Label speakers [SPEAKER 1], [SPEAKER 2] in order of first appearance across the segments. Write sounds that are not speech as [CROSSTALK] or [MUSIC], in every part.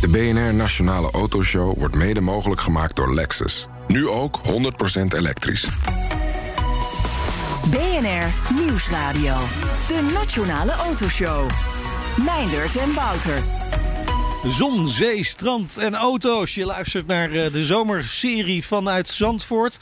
[SPEAKER 1] De BNR Nationale Autoshow wordt mede mogelijk gemaakt door Lexus. Nu ook 100% elektrisch.
[SPEAKER 2] BNR Nieuwsradio. De Nationale Autoshow. Meindert en Wouter.
[SPEAKER 3] Zon, zee, strand en auto's. Je luistert naar eh, de zomerserie vanuit Zandvoort.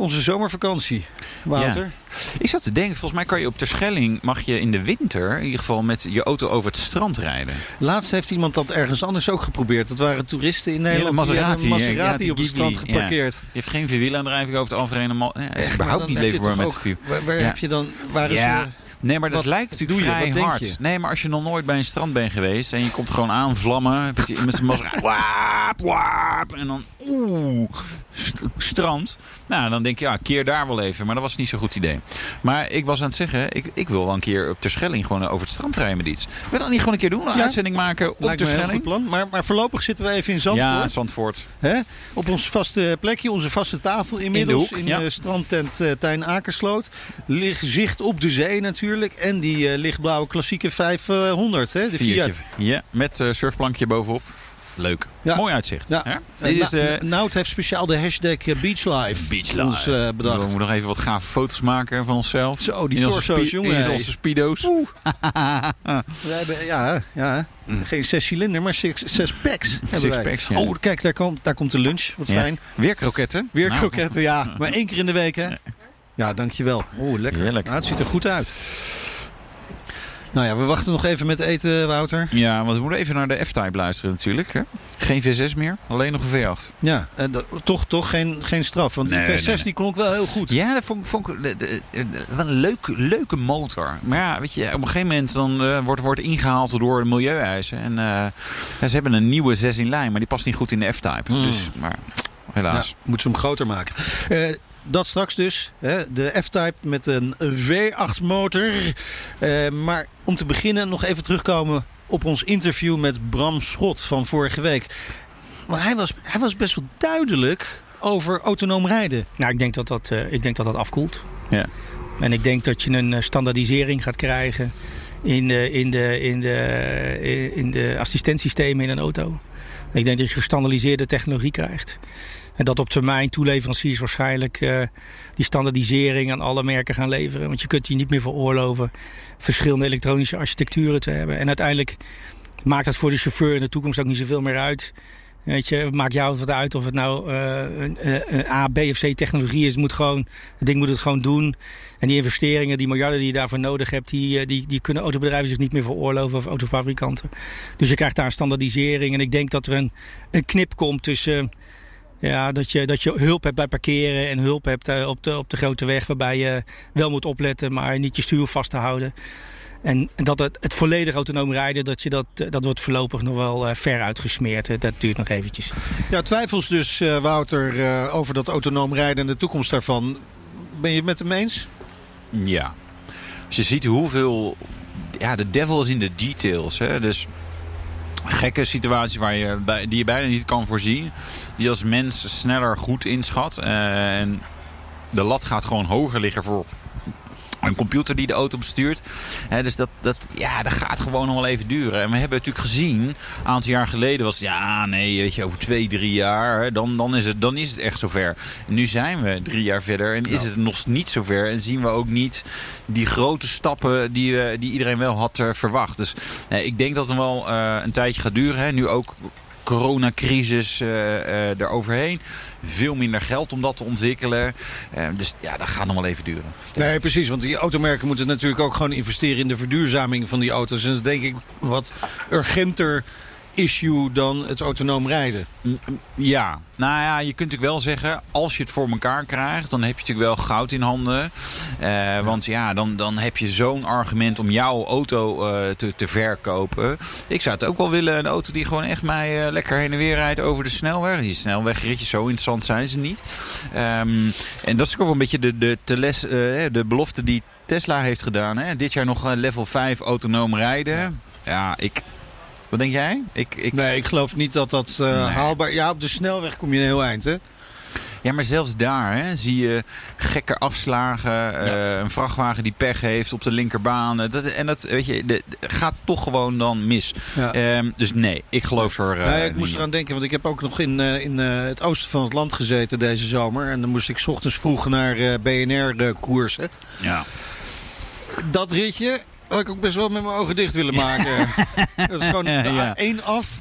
[SPEAKER 3] Onze zomervakantie. Wouter?
[SPEAKER 4] Ja. Ik zat te denken, volgens mij kan je op Terschelling... mag je in de winter in ieder geval met je auto over het strand rijden.
[SPEAKER 3] Laatst heeft iemand dat ergens anders ook geprobeerd. Dat waren toeristen in Nederland
[SPEAKER 4] Ja, Maserati,
[SPEAKER 3] die Maserati
[SPEAKER 4] ja,
[SPEAKER 3] op het strand geparkeerd.
[SPEAKER 4] Je heeft geen vierwielaandrijving over het algemeen. Ja, is
[SPEAKER 3] Echt, maar
[SPEAKER 4] überhaupt niet leverbaar met vier.
[SPEAKER 3] Waar, waar heb je dan... Waar is eh,
[SPEAKER 4] Nee, maar dat
[SPEAKER 3] Wat
[SPEAKER 4] lijkt natuurlijk
[SPEAKER 3] je?
[SPEAKER 4] vrij hard. Nee, maar als je nog nooit bij een strand bent geweest en je komt gewoon aanvlammen met zijn Maserati, [LAUGHS] waap, waap, en dan oeh, st- strand. Nou, dan denk je, ja, keer daar wel even. Maar dat was niet zo'n goed idee. Maar ik was aan het zeggen, ik, ik wil wel een keer op Terschelling gewoon over het strand rijden met iets. Wil je dat niet gewoon een keer doen? Een
[SPEAKER 3] Ja.
[SPEAKER 4] uitzending maken op Terschelling?
[SPEAKER 3] plan. Maar, maar voorlopig zitten we even in Zandvoort.
[SPEAKER 4] Ja, Zandvoort.
[SPEAKER 3] Hè? Op ons vaste plekje, onze vaste tafel inmiddels.
[SPEAKER 4] hoek,
[SPEAKER 3] in
[SPEAKER 4] ja.
[SPEAKER 3] de strandtent eh, Tijn Akersloot. Lig, zicht op de zee natuurlijk. En die eh, lichtblauwe klassieke 500, hè? de. Fiat.
[SPEAKER 4] Ja, met eh, surfplankje bovenop. Leuk.
[SPEAKER 3] Ja.
[SPEAKER 4] Mooi uitzicht.
[SPEAKER 3] Ja.
[SPEAKER 4] Hè?
[SPEAKER 3] Eh,
[SPEAKER 4] Dit is,
[SPEAKER 3] Nou-
[SPEAKER 4] eh,
[SPEAKER 3] Nout heeft speciaal de hashtag eh, Beachlife eh,
[SPEAKER 4] We
[SPEAKER 3] bedacht.
[SPEAKER 4] moeten nog even wat gave foto's maken van onszelf.
[SPEAKER 3] Zo, die
[SPEAKER 4] In
[SPEAKER 3] torso's, jongen,
[SPEAKER 4] In onze speedo's. [LAUGHS]
[SPEAKER 3] We hebben, ja, ja, geen zes cilinder, maar zes, zes packs.
[SPEAKER 4] Mm. packs, ja.
[SPEAKER 3] Oh, kijk, daar komt, daar komt de lunch. Wat fijn.
[SPEAKER 4] Weer kroketten.
[SPEAKER 3] Weer
[SPEAKER 4] Nou,
[SPEAKER 3] kroketten, ja. [LAUGHS] Maar één keer in de week, hè? Ja, dankjewel. Oeh, lekker.
[SPEAKER 4] Heerlijk.
[SPEAKER 3] Nou, het ziet er goed uit. Nou ja, we wachten nog even met eten, Wouter.
[SPEAKER 4] Ja, want we moeten even naar de F-Type luisteren natuurlijk. Hè? Geen V6 meer, alleen nog een V8.
[SPEAKER 3] Ja, dat- toch, toch geen, geen straf. Want die
[SPEAKER 4] Nee,
[SPEAKER 3] V6
[SPEAKER 4] nee, nee.
[SPEAKER 3] die klonk wel heel goed.
[SPEAKER 4] Ja, dat vond, ik- vond ik de- de- de- wel een leuke, leuke motor. Maar ja, weet je, op een gegeven moment dan, eh, wordt, wordt ingehaald door de milieueisen. En eh, ze hebben een nieuwe 6 in lijn, maar die past niet goed in de F-Type.
[SPEAKER 3] Hmm.
[SPEAKER 4] Dus, maar helaas.
[SPEAKER 3] Ja, moeten ze hem groter maken. Eh, dat straks dus. Hè, de F-Type met een V8 motor. Eh, maar om te beginnen nog even terugkomen op ons interview met Bram Schot van vorige week. Maar hij was, hij was best wel duidelijk over autonoom rijden.
[SPEAKER 5] Nou, ik denk dat dat, eh, ik denk dat, dat afkoelt.
[SPEAKER 4] Ja.
[SPEAKER 5] En ik denk dat je een eh, standaardisering gaat krijgen in de, in de, in de, in de assistentiesystemen in een auto. Ik denk dat je gestandaardiseerde technologie krijgt. En dat op termijn toeleveranciers waarschijnlijk eh, die standaardisering aan alle merken gaan leveren. Want je kunt je niet meer veroorloven verschillende elektronische architecturen te hebben. En uiteindelijk maakt dat voor de chauffeur in de toekomst ook niet zoveel meer uit. Weet je, maakt jou wat uit of het nou eh, een, een A, B of C technologie is. Het, moet gewoon, het ding moet het gewoon doen. En die investeringen, die miljarden die je daarvoor nodig hebt, die, eh, die, kunnen autobedrijven zich niet meer veroorloven of autofabrikanten. Dus je krijgt daar een standaardisering. En ik denk dat er een knip komt tussen ja, dat, je, dat je hulp hebt bij parkeren en hulp hebt eh, op, de, op de grote weg, waarbij je wel moet opletten, maar niet je stuur vast te houden. En, en dat het, het volledig autonoom rijden, dat, je dat, eh, dat wordt voorlopig nog wel eh, ver uitgesmeerd. Dat duurt nog eventjes.
[SPEAKER 3] Ja, twijfels dus, eh, Wouter, eh, over dat autonoom rijden en de toekomst daarvan. Ben je het met hem eens?
[SPEAKER 4] Ja. Als je ziet hoeveel... Ja, de devil is in de details. Hè? Dus gekke situaties waar je, bij- die je bijna niet kan voorzien. Die als mens sneller goed inschat. Eh, en de lat gaat gewoon hoger liggen voor een computer die de auto bestuurt. Hè, dus dat, dat, ja, dat gaat gewoon nog wel even duren. En we hebben natuurlijk gezien, een aantal jaar geleden was het... ja, nee, weet je, over twee, drie jaar, dan, dan, is het, dan is het echt zover. En nu zijn we drie jaar verder en is het nog niet zover. En zien we ook niet die grote stappen die, eh, die iedereen wel had eh, verwacht. Dus nee, ik denk dat het wel eh, een tijdje gaat duren. Hè. Nu ook coronacrisis eh eh eroverheen. Veel minder geld om dat te ontwikkelen. Eh, dus ja, dat gaat nog wel even duren.
[SPEAKER 3] Nee, precies. Want die automerken moeten natuurlijk ook gewoon investeren in de verduurzaming van die auto's. En dat is denk ik wat urgenter issue dan het autonoom rijden.
[SPEAKER 4] Ja, nou ja, je kunt natuurlijk wel zeggen, als je het voor elkaar krijgt, dan heb je natuurlijk wel goud in handen. Uh, want ja, dan, dan heb je zo'n argument om jouw auto uh, te, te verkopen. Ik zou het ook wel willen, een auto die gewoon echt mij uh, lekker heen en weer rijdt over de snelweg. Die snelwegritjes, zo interessant zijn ze niet. Um, en dat is ook wel een beetje de, de, de, les, de belofte die Tesla heeft gedaan. Hè? Dit jaar nog level 5 autonoom rijden. Ja, ja ik, wat denk jij? Ik, ik...
[SPEAKER 3] Nee, ik geloof niet dat dat uh, nee. haalbaar... Ja, op de snelweg kom je een heel eind, hè?
[SPEAKER 4] Ja, maar zelfs daar hè, zie je gekke afslagen. Ja. Uh, een vrachtwagen die pech heeft op de linkerbaan. Dat, en dat weet je, de, gaat toch gewoon dan mis. Ja. Um, dus nee, ik geloof er. Uh,
[SPEAKER 3] nee, ik moest eraan denken, want ik heb ook nog in, uh, in het oosten van het land gezeten deze zomer. En dan moest ik 's ochtends vroeg naar BNR-koersen.
[SPEAKER 4] Ja.
[SPEAKER 3] Dat ritje, had ik ook best wel met mijn ogen dicht willen maken. [LAUGHS] dat is gewoon ja. één af.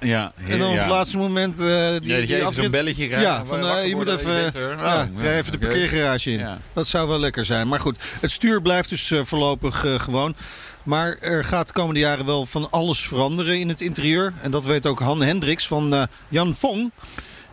[SPEAKER 4] Ja,
[SPEAKER 3] en dan op het laatste moment... Uh,
[SPEAKER 4] die, ja, die zo'n belletje.
[SPEAKER 3] Ja, van, uh, je moet even, je ja, oh, even de parkeergarage in. Ja. Dat zou wel lekker zijn. Maar goed, het stuur blijft dus voorlopig gewoon. Maar er gaat de komende jaren wel van alles veranderen in het interieur. En dat weet ook Han Hendricks van Jan Vong.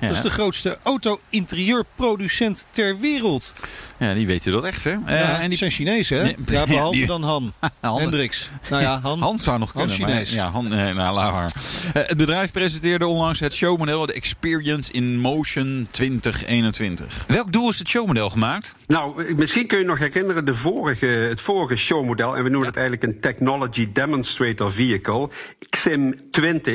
[SPEAKER 3] Ja. Dat is de grootste auto-interieurproducent ter wereld.
[SPEAKER 4] Ja, die weten dat echt, hè?
[SPEAKER 3] Ja, uh, en die zijn Chinees, hè? Ja, behalve die... dan Han. [LAUGHS] Han. Hendricks. Nou ja, Han.
[SPEAKER 4] Han zou nog kunnen.
[SPEAKER 3] Chinees.
[SPEAKER 4] Maar, ja, Han, eh, nou, laat maar. Uh, het bedrijf presenteerde onlangs het showmodel, de Experience in Motion 2021. Welk doel is het showmodel gemaakt?
[SPEAKER 6] Nou, misschien kun je nog herinneren de vorige, het vorige showmodel. En we noemen het eigenlijk een Technology Demonstrator Vehicle. XIM20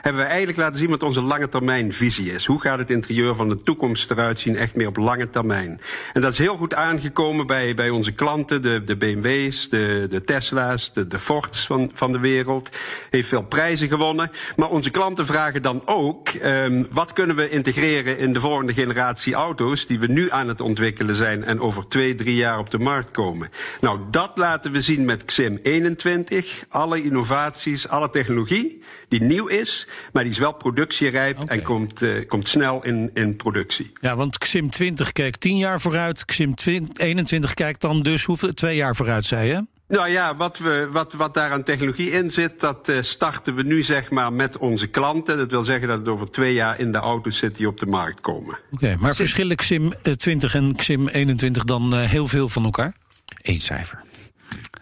[SPEAKER 6] hebben we eigenlijk laten zien wat onze lange termijn visie is. Hoe gaat het interieur van de toekomst eruit zien, echt meer op lange termijn. En dat is heel goed aangekomen bij, bij onze klanten, de, de BMW's, de, de Tesla's, de, de Fords van, van de wereld. Heeft veel prijzen gewonnen. Maar onze klanten vragen dan ook, um, wat kunnen we integreren in de volgende generatie auto's die we nu aan het ontwikkelen zijn en over twee, drie jaar op de markt komen. Nou, dat laten we zien met XIM 21. Alle innovaties, alle technologie die nieuw is, maar die is wel productierijp okay. en komt, uh, komt snel in, in productie.
[SPEAKER 3] Ja, want XIM 20 kijkt 10 jaar vooruit, XIM 21 kijkt dan dus hoeveel, twee jaar vooruit, zei je?
[SPEAKER 6] Nou ja, wat, we, wat, wat daar aan technologie in zit, dat uh, starten we nu zeg maar met onze klanten. Dat wil zeggen dat het over twee jaar in de auto's zit die op de markt komen.
[SPEAKER 3] Oké, okay, maar verschillen XIM 20 en XIM 21 dan heel veel van elkaar?
[SPEAKER 4] Eén cijfer.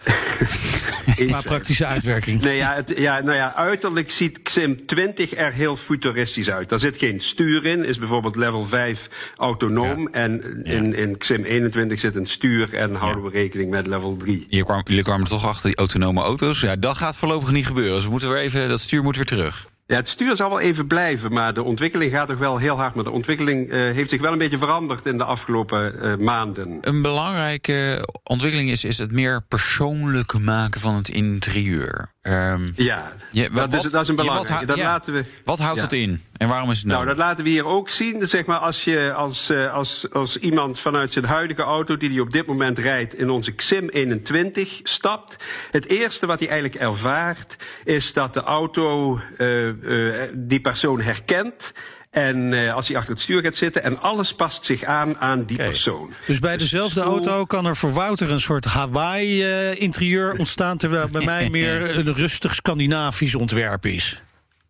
[SPEAKER 4] [LAUGHS]
[SPEAKER 3] Qua praktische uitwerking.
[SPEAKER 6] Nee, ja, het, ja, nou ja, uiterlijk ziet XIM 20 er heel futuristisch uit. Daar zit geen stuur in, is bijvoorbeeld level 5 autonoom. Ja. En in, in XIM 21 zit een stuur en houden we rekening met level 3.
[SPEAKER 4] Hier kwam, jullie kwamen toch achter die autonome auto's. Ja, dat gaat voorlopig niet gebeuren. Dus we moeten weer even, dat stuur moet weer terug.
[SPEAKER 6] Ja, het stuur zal wel even blijven, maar de ontwikkeling gaat toch wel heel hard. Maar de ontwikkeling uh, heeft zich wel een beetje veranderd in de afgelopen uh, maanden.
[SPEAKER 4] Een belangrijke ontwikkeling is, is het meer persoonlijk maken van het interieur.
[SPEAKER 6] Um, ja, je, dat, wat, is, dat is een belangrijke.
[SPEAKER 4] Wat,
[SPEAKER 6] dat
[SPEAKER 4] ja,
[SPEAKER 6] laten we,
[SPEAKER 4] wat houdt
[SPEAKER 6] ja.
[SPEAKER 4] het in en waarom is het nodig?
[SPEAKER 6] Nou, dat laten we hier ook zien. Zeg maar, als, je, als, uh, als, als iemand vanuit zijn huidige auto die hij op dit moment rijdt in onze XIM 21 stapt. Het eerste wat hij eigenlijk ervaart is dat de auto uh, die persoon herkent. En uh, als hij achter het stuur gaat zitten en alles past zich aan aan die okay. persoon.
[SPEAKER 3] Dus bij dezelfde dus auto kan er voor Wouter een soort Hawaii-interieur uh, ontstaan, terwijl bij [LAUGHS] mij meer een rustig Scandinavisch ontwerp is.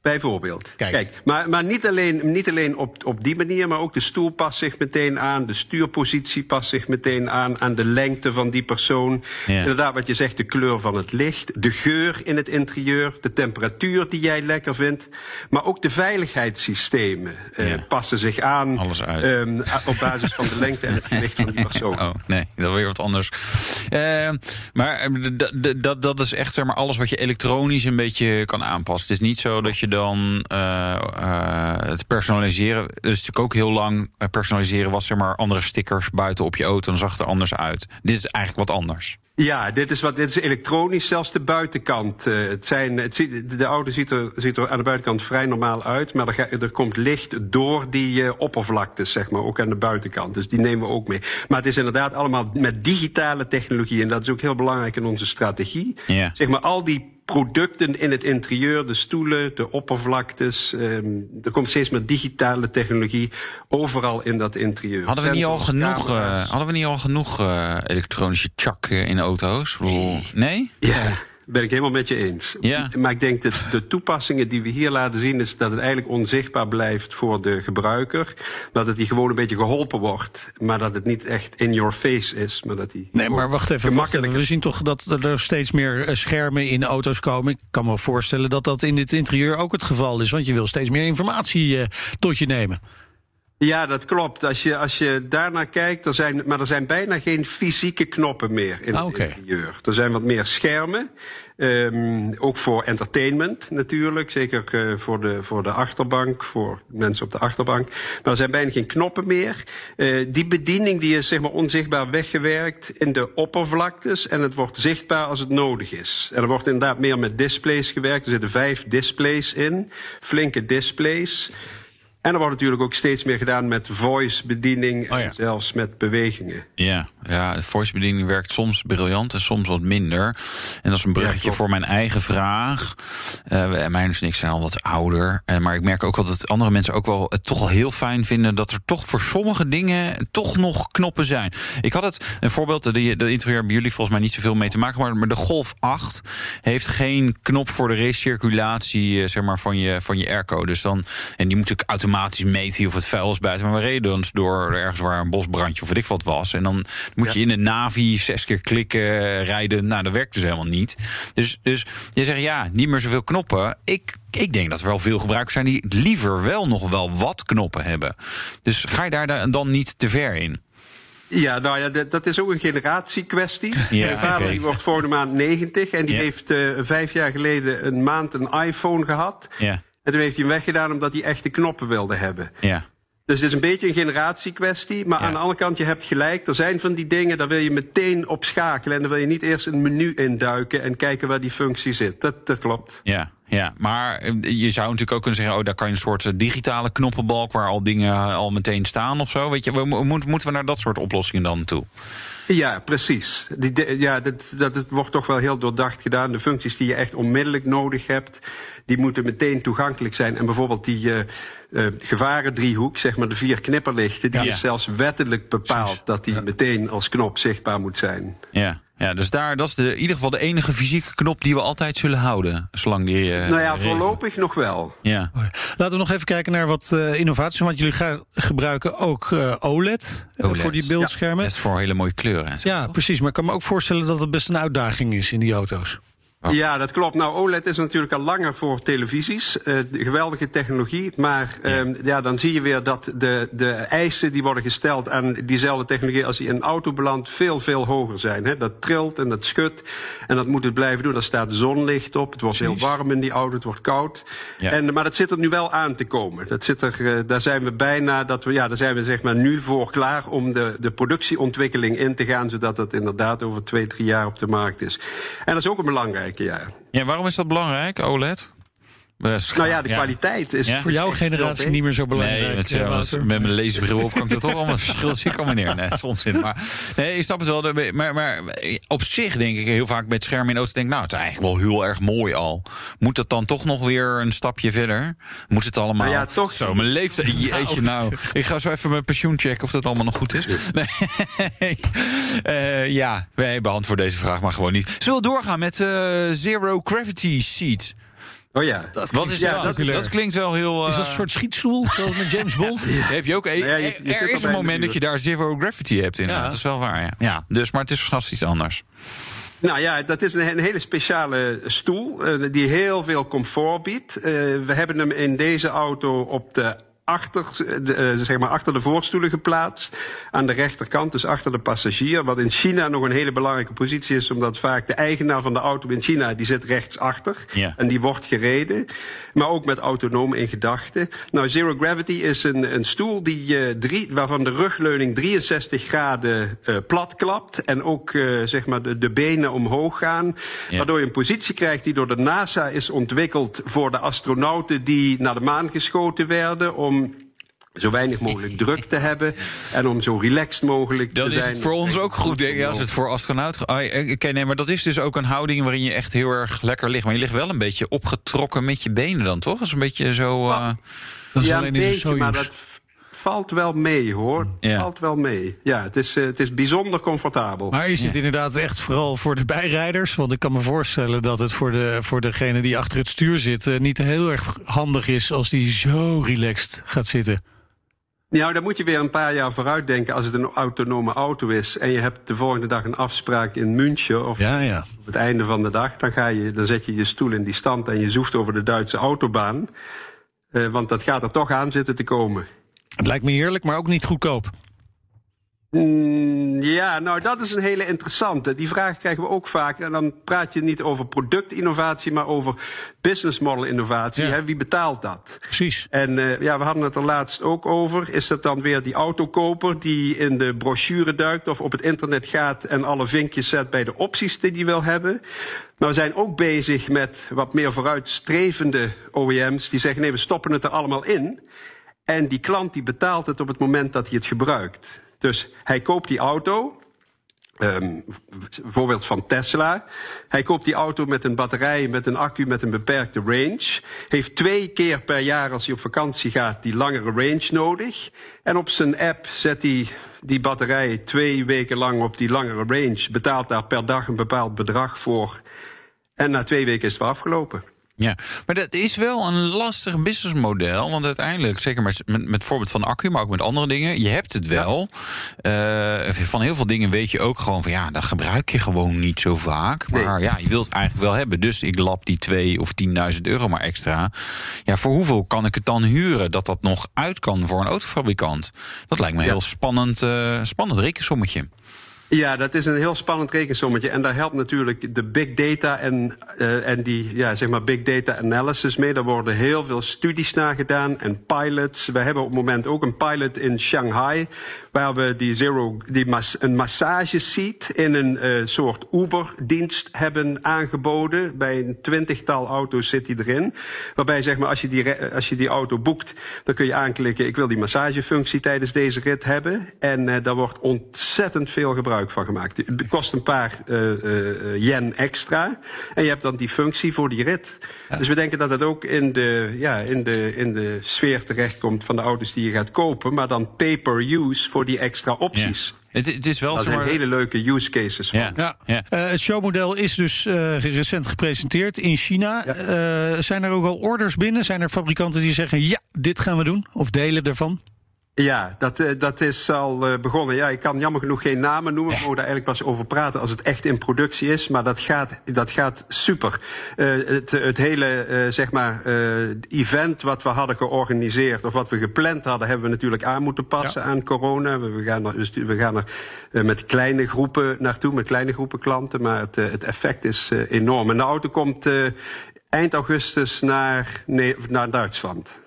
[SPEAKER 6] Bijvoorbeeld. Kijk, Kijk maar, maar niet alleen, niet alleen op, op die manier, maar ook de stoel past zich meteen aan. De stuurpositie past zich meteen aan. Aan de lengte van die persoon. Ja. Inderdaad, wat je zegt, de kleur van het licht. De geur in het interieur. De temperatuur die jij lekker vindt. Maar ook de veiligheidssystemen ja. uh, passen zich aan.
[SPEAKER 4] Alles uit.
[SPEAKER 6] Um, op basis van de lengte en het gewicht van die persoon. [LAUGHS]
[SPEAKER 4] Oh, nee, dat is weer wat anders. Uh, maar dat, dat is echt zeg maar, alles wat je elektronisch een beetje kan aanpassen. Het is niet zo dat je dan uh, uh, het personaliseren. Dus natuurlijk ook heel lang personaliseren was zeg maar andere stickers buiten op je auto. Dan zag het er anders uit. Dit is eigenlijk wat anders.
[SPEAKER 6] Ja, dit is, wat, dit is elektronisch, zelfs de buitenkant. Uh, het zijn, het ziet, de auto ziet er, ziet er aan de buitenkant vrij normaal uit, maar er, ga, er komt licht door die uh, oppervlaktes, zeg maar, ook aan de buitenkant. Dus die nemen we ook mee. Maar het is inderdaad allemaal met digitale technologie en dat is ook heel belangrijk in onze strategie.
[SPEAKER 4] Ja.
[SPEAKER 6] Zeg maar, al die producten in het interieur, de stoelen, de oppervlaktes. Um, er komt steeds meer digitale technologie overal in dat interieur.
[SPEAKER 4] Hadden we niet al genoeg, uh, hadden we niet al genoeg uh, elektronische chak in auto's? Nee?
[SPEAKER 6] Ja. Ben ik helemaal met je eens.
[SPEAKER 4] Ja.
[SPEAKER 6] Maar ik denk dat de toepassingen die we hier laten zien, is dat het eigenlijk onzichtbaar blijft voor de gebruiker. Dat het die gewoon een beetje geholpen wordt. Maar dat het niet echt in your face is. Maar dat die
[SPEAKER 3] Nee, maar wacht even. Wacht
[SPEAKER 6] Gemakkelijk.
[SPEAKER 3] even. We zien toch dat er steeds meer eh, schermen in auto's komen. Ik kan me voorstellen dat dat in dit interieur ook het geval is. Want je wil steeds meer informatie eh, tot je nemen.
[SPEAKER 6] Ja, dat klopt. Als je, als je daarnaar kijkt, er zijn, maar er zijn bijna geen fysieke knoppen meer in
[SPEAKER 3] Ah,
[SPEAKER 6] het interieur. Er zijn wat meer schermen. Ehm, ook voor entertainment natuurlijk. Zeker eh, voor, de, voor de achterbank, voor mensen op de achterbank. Maar er zijn bijna geen knoppen meer. Eh, die bediening die is zeg maar onzichtbaar weggewerkt in de oppervlaktes. En het wordt zichtbaar als het nodig is. En er wordt inderdaad meer met displays gewerkt. Er zitten vijf displays in. Flinke displays. En er wordt natuurlijk ook steeds meer gedaan met voice-bediening
[SPEAKER 3] Oh ja.
[SPEAKER 6] en zelfs met bewegingen.
[SPEAKER 4] Ja, ja voice-bediening werkt soms briljant en soms wat minder. En dat is een bruggetje voor mijn eigen vraag. Eh mijn en ik zijn al wat ouder. Eh, maar ik merk ook wel dat andere mensen ook wel het toch wel heel fijn vinden... dat er toch voor sommige dingen toch nog knoppen zijn. Ik had het, een voorbeeld, de, de interieur hebben jullie volgens mij niet zoveel mee te maken... maar- maar de Golf 8 heeft geen knop voor de recirculatie eh, zeg maar, van, je, van je airco. Dus dan, en die moet ik automatisch meten of het vuil is buiten. Maar we reden dus door ergens waar een bosbrandje of weet ik wat was. En dan moet je in de Navi zes keer klikken, rijden. Nou, dat werkt dus helemaal niet. Dus, dus je zegt ja, niet meer zoveel knoppen. Ik, ik denk dat er wel veel gebruikers zijn die liever wel nog wel wat knoppen hebben. Dus ga je daar da- dan niet te ver in?
[SPEAKER 6] Ja, nou ja, dat, is ook een generatiekwestie.
[SPEAKER 4] Ja,
[SPEAKER 6] Mijn vader die wordt volgende maand 90 en die
[SPEAKER 4] Ja.
[SPEAKER 6] heeft eh, vijf jaar geleden een maand een iPhone gehad.
[SPEAKER 4] Ja,
[SPEAKER 6] En toen heeft hij hem weggedaan omdat hij echte knoppen wilde hebben.
[SPEAKER 4] ja.
[SPEAKER 6] Dus het is een beetje een generatiekwestie. Maar
[SPEAKER 4] Ja.
[SPEAKER 6] aan de andere kant, je hebt gelijk. Er zijn van die dingen, daar wil je meteen op schakelen. En dan wil je niet eerst een menu induiken en kijken waar die functie zit. Dat, dat klopt.
[SPEAKER 4] Ja, ja, maar eh, je zou natuurlijk ook kunnen zeggen: oh, daar kan je een soort eh, digitale knoppenbalk waar al dingen eh, al meteen staan of zo. Weet je, we, mo- moeten moeten we naar dat soort oplossingen dan toe?
[SPEAKER 6] Ja, precies. Die, de- ja, dat, dat wordt toch wel heel doordacht gedaan. De functies die je echt onmiddellijk nodig hebt, die moeten meteen toegankelijk zijn. En bijvoorbeeld die eh eh, gevarendriehoek, zeg maar de vier knipperlichten, die
[SPEAKER 4] Ja.
[SPEAKER 6] is zelfs wettelijk bepaald dat die meteen als knop zichtbaar moet zijn.
[SPEAKER 4] Ja, ja dus daar, dat is de, in ieder geval de enige fysieke knop die we altijd zullen houden. Zolang die. eh,
[SPEAKER 6] nou ja,
[SPEAKER 4] regelen.
[SPEAKER 6] voorlopig nog wel.
[SPEAKER 4] Ja,
[SPEAKER 3] Laten we nog even kijken naar wat eh, innovaties. Want jullie ga- gebruiken ook eh, OLED,
[SPEAKER 4] OLED.
[SPEAKER 3] voor die beeldschermen.
[SPEAKER 4] dat is voor hele mooie kleuren. En zo,
[SPEAKER 3] Ja,
[SPEAKER 4] toch?
[SPEAKER 3] precies. Maar ik kan me ook voorstellen dat het best een uitdaging is in die auto's.
[SPEAKER 4] Oh.
[SPEAKER 6] Ja, dat klopt. Nou, OLED is natuurlijk al langer voor televisies. Eh, geweldige technologie. Maar ehm, ja, dan zie je weer dat de, de eisen die worden gesteld aan diezelfde technologie als die in een auto belandt, veel, veel hoger zijn. Hè? Dat trilt en dat schudt. En dat moet het blijven doen. Daar staat zonlicht op. Het wordt heel warm in die auto. Het wordt koud.
[SPEAKER 4] Ja.
[SPEAKER 6] En, maar dat zit er nu wel aan te komen. Dat zit er, eh, daar zijn we bijna, dat we, ja, daar zijn we zeg maar nu voor klaar om de, de productieontwikkeling in te gaan. Zodat dat inderdaad over twee, drie jaar op de markt is. En dat is ook een ja,
[SPEAKER 4] waarom is dat belangrijk, OLED?
[SPEAKER 6] Nou ja, de kwaliteit is
[SPEAKER 4] Ja.
[SPEAKER 3] Voor jouw generatie niet meer zo belangrijk.
[SPEAKER 4] Nee, met,
[SPEAKER 3] eh,
[SPEAKER 4] met mijn lezenbril [LAUGHS] op kan ik dat toch allemaal verschil zien kan meneer. Nee, dat is onzin. Maar nee, ik snap het wel. Maar, maar op zich denk ik heel vaak met schermen in auto's denk ik, nou, het is eigenlijk wel heel erg mooi al. Moet dat dan toch nog weer een stapje verder? Moet het allemaal?
[SPEAKER 6] Nou ja, toch-
[SPEAKER 4] Zo, mijn leeftijd. [LAUGHS] Jeetje, nou, [LAUGHS] ik ga zo even mijn pensioen checken of dat allemaal nog goed is. Nee. Eh, ja, wij beantwoorden deze vraag maar gewoon niet. Zullen we doorgaan met eh, Zero Gravity Seat?
[SPEAKER 6] Oh ja.
[SPEAKER 4] Wat is
[SPEAKER 6] ja,
[SPEAKER 4] dat?
[SPEAKER 6] dat
[SPEAKER 4] Dat,
[SPEAKER 6] is-
[SPEAKER 4] klinkt wel heel.
[SPEAKER 3] Is dat
[SPEAKER 4] eh,
[SPEAKER 3] een soort schietstoel, zoals met James [LAUGHS] Bond?
[SPEAKER 4] heb je ook.
[SPEAKER 6] ja, je- je
[SPEAKER 4] er is een moment dat je daar zero gravity hebt, inderdaad.
[SPEAKER 3] Ja.
[SPEAKER 4] Dat is wel waar, ja. ja. Dus, maar het is vast iets anders.
[SPEAKER 6] Nou ja, dat is een, een hele speciale stoel eh, die heel veel comfort biedt. Eh, we hebben hem in deze auto op de achter, de, eh, zeg maar achter de voorstoelen geplaatst. Aan de rechterkant, dus achter de passagier. Wat in China nog een hele belangrijke positie is, omdat vaak de eigenaar van de auto in China, die zit rechtsachter.
[SPEAKER 4] Ja.
[SPEAKER 6] En die wordt gereden. Maar ook met autonoom in gedachten. Nou, Zero Gravity is een, een stoel die, eh, drie, waarvan de rugleuning 63 graden eh, plat klapt. En ook zeg maar de, de benen omhoog gaan. Waardoor je een positie krijgt die door de NASA is ontwikkeld voor de astronauten die naar de maan geschoten werden. Om zo weinig mogelijk [LAUGHS] druk te hebben. En om zo relaxed mogelijk te
[SPEAKER 4] is
[SPEAKER 6] zijn.
[SPEAKER 4] het voor ons ook goed, denk ik, als het voor astronaut... Ah, eh, Oké, nee, maar dat is dus ook een houding waarin je echt heel erg lekker ligt. Maar je ligt wel een beetje opgetrokken met je benen dan, toch? Dat is een beetje zo... eh,
[SPEAKER 3] Dat is
[SPEAKER 6] ja,
[SPEAKER 3] alleen
[SPEAKER 6] een beetje, maar dat valt wel mee hoor.
[SPEAKER 4] Ja.
[SPEAKER 6] Valt wel mee. Ja, het is, eh, het is bijzonder comfortabel.
[SPEAKER 3] Maar is het inderdaad echt vooral voor de bijrijders? Want ik kan me voorstellen dat het voor, de, voor degene die achter het stuur zit... eh, niet heel erg handig is als die zo relaxed gaat zitten.
[SPEAKER 6] Nou, dan moet je weer een paar jaar vooruit denken als het een autonome auto is. En je hebt de volgende dag een afspraak in München of
[SPEAKER 3] Ja, ja.
[SPEAKER 6] op het einde van de dag. Dan, ga je, dan zet je je stoel in die stand en je zoeft over de Duitse autobaan. Eh, want dat gaat er toch aan zitten te komen.
[SPEAKER 3] Het lijkt me heerlijk, maar ook niet goedkoop.
[SPEAKER 6] Mm, ja, nou dat is een hele interessante. Die vraag krijgen we ook vaak. En dan praat je niet over productinnovatie, maar over business model innovatie.
[SPEAKER 3] Ja.
[SPEAKER 6] Hè? Wie betaalt dat?
[SPEAKER 3] Precies.
[SPEAKER 6] En uh, ja, we hadden het er laatst ook over. Is dat dan weer die autokoper die in de brochure duikt of op het internet gaat en alle vinkjes zet bij de opties die hij wil hebben? Maar we zijn ook bezig met wat meer vooruitstrevende OEM's die zeggen nee, we stoppen het er allemaal in. En die klant die betaalt het op het moment dat hij het gebruikt. Dus hij koopt die auto. Um, voorbeeld van Tesla. Hij koopt die auto met een batterij, met een accu, met een beperkte range. Heeft twee keer per jaar als hij op vakantie gaat die langere range nodig. En op zijn app zet hij die batterij twee weken lang op die langere range. Betaalt daar per dag een bepaald bedrag voor. En na twee weken is het afgelopen.
[SPEAKER 4] Ja, maar dat is wel een lastig businessmodel. Want uiteindelijk, zeker met, met, voorbeeld van accu, maar ook met andere dingen, je hebt het wel. Ja. Uh, van heel veel dingen weet je ook gewoon van ja, dat gebruik je gewoon niet zo vaak. Maar nee. ja, je wilt het eigenlijk wel hebben. Dus ik lap die 2 of 10.000 euro maar extra. Ja, voor hoeveel kan ik het dan huren dat dat nog uit kan voor een autofabrikant? Dat lijkt me een ja. heel spannend, uh, spannend rekensommetje.
[SPEAKER 6] Ja, dat is een heel spannend rekensommetje. En daar helpt natuurlijk de big data en, uh, en die ja, zeg maar big data analysis mee. Daar worden heel veel studies naar gedaan en pilots. We hebben op het moment ook een pilot in Shanghai. Waar we die, zero, die mas, een in een uh, soort Uber-dienst hebben aangeboden. Bij een twintigtal auto's zit die erin. Waarbij zeg maar, als je, die, als je die auto boekt, dan kun je aanklikken... ik wil die massagefunctie tijdens deze rit hebben. En uh, daar wordt ontzettend veel gebruik van gemaakt. Het kost een paar uh, yen extra. En je hebt dan die functie voor die rit. Ja. Dus we denken dat het ook in de, ja, in, de, in de sfeer terechtkomt van de auto's die je gaat kopen. Maar dan pay-per-use voor die extra opties.
[SPEAKER 4] Ja. Het, het, is wel
[SPEAKER 6] dat zijn
[SPEAKER 4] maar...
[SPEAKER 6] hele leuke use cases van.
[SPEAKER 3] Ja. ja. ja. Uh, het showmodel is dus uh, recent gepresenteerd in China. Ja. Uh, zijn er ook al orders binnen? Zijn er fabrikanten die zeggen: ja, dit gaan we doen? Of delen ervan?
[SPEAKER 6] Ja, dat, dat is al uh, begonnen. Ja, ik kan jammer genoeg geen namen noemen. We [LAUGHS] mogen daar eigenlijk pas over praten als het echt in productie is. Maar dat gaat, dat gaat super. Uh, het, het hele, uh, zeg maar, event wat we hadden georganiseerd... of wat we gepland hadden, hebben we natuurlijk aan moeten passen ja. aan corona. We, gaan er, we gaan er met kleine groepen naartoe, met kleine groepen klanten. Maar het, het effect is enorm. En de auto komt eind augustus naar, nee, naar Duitsland.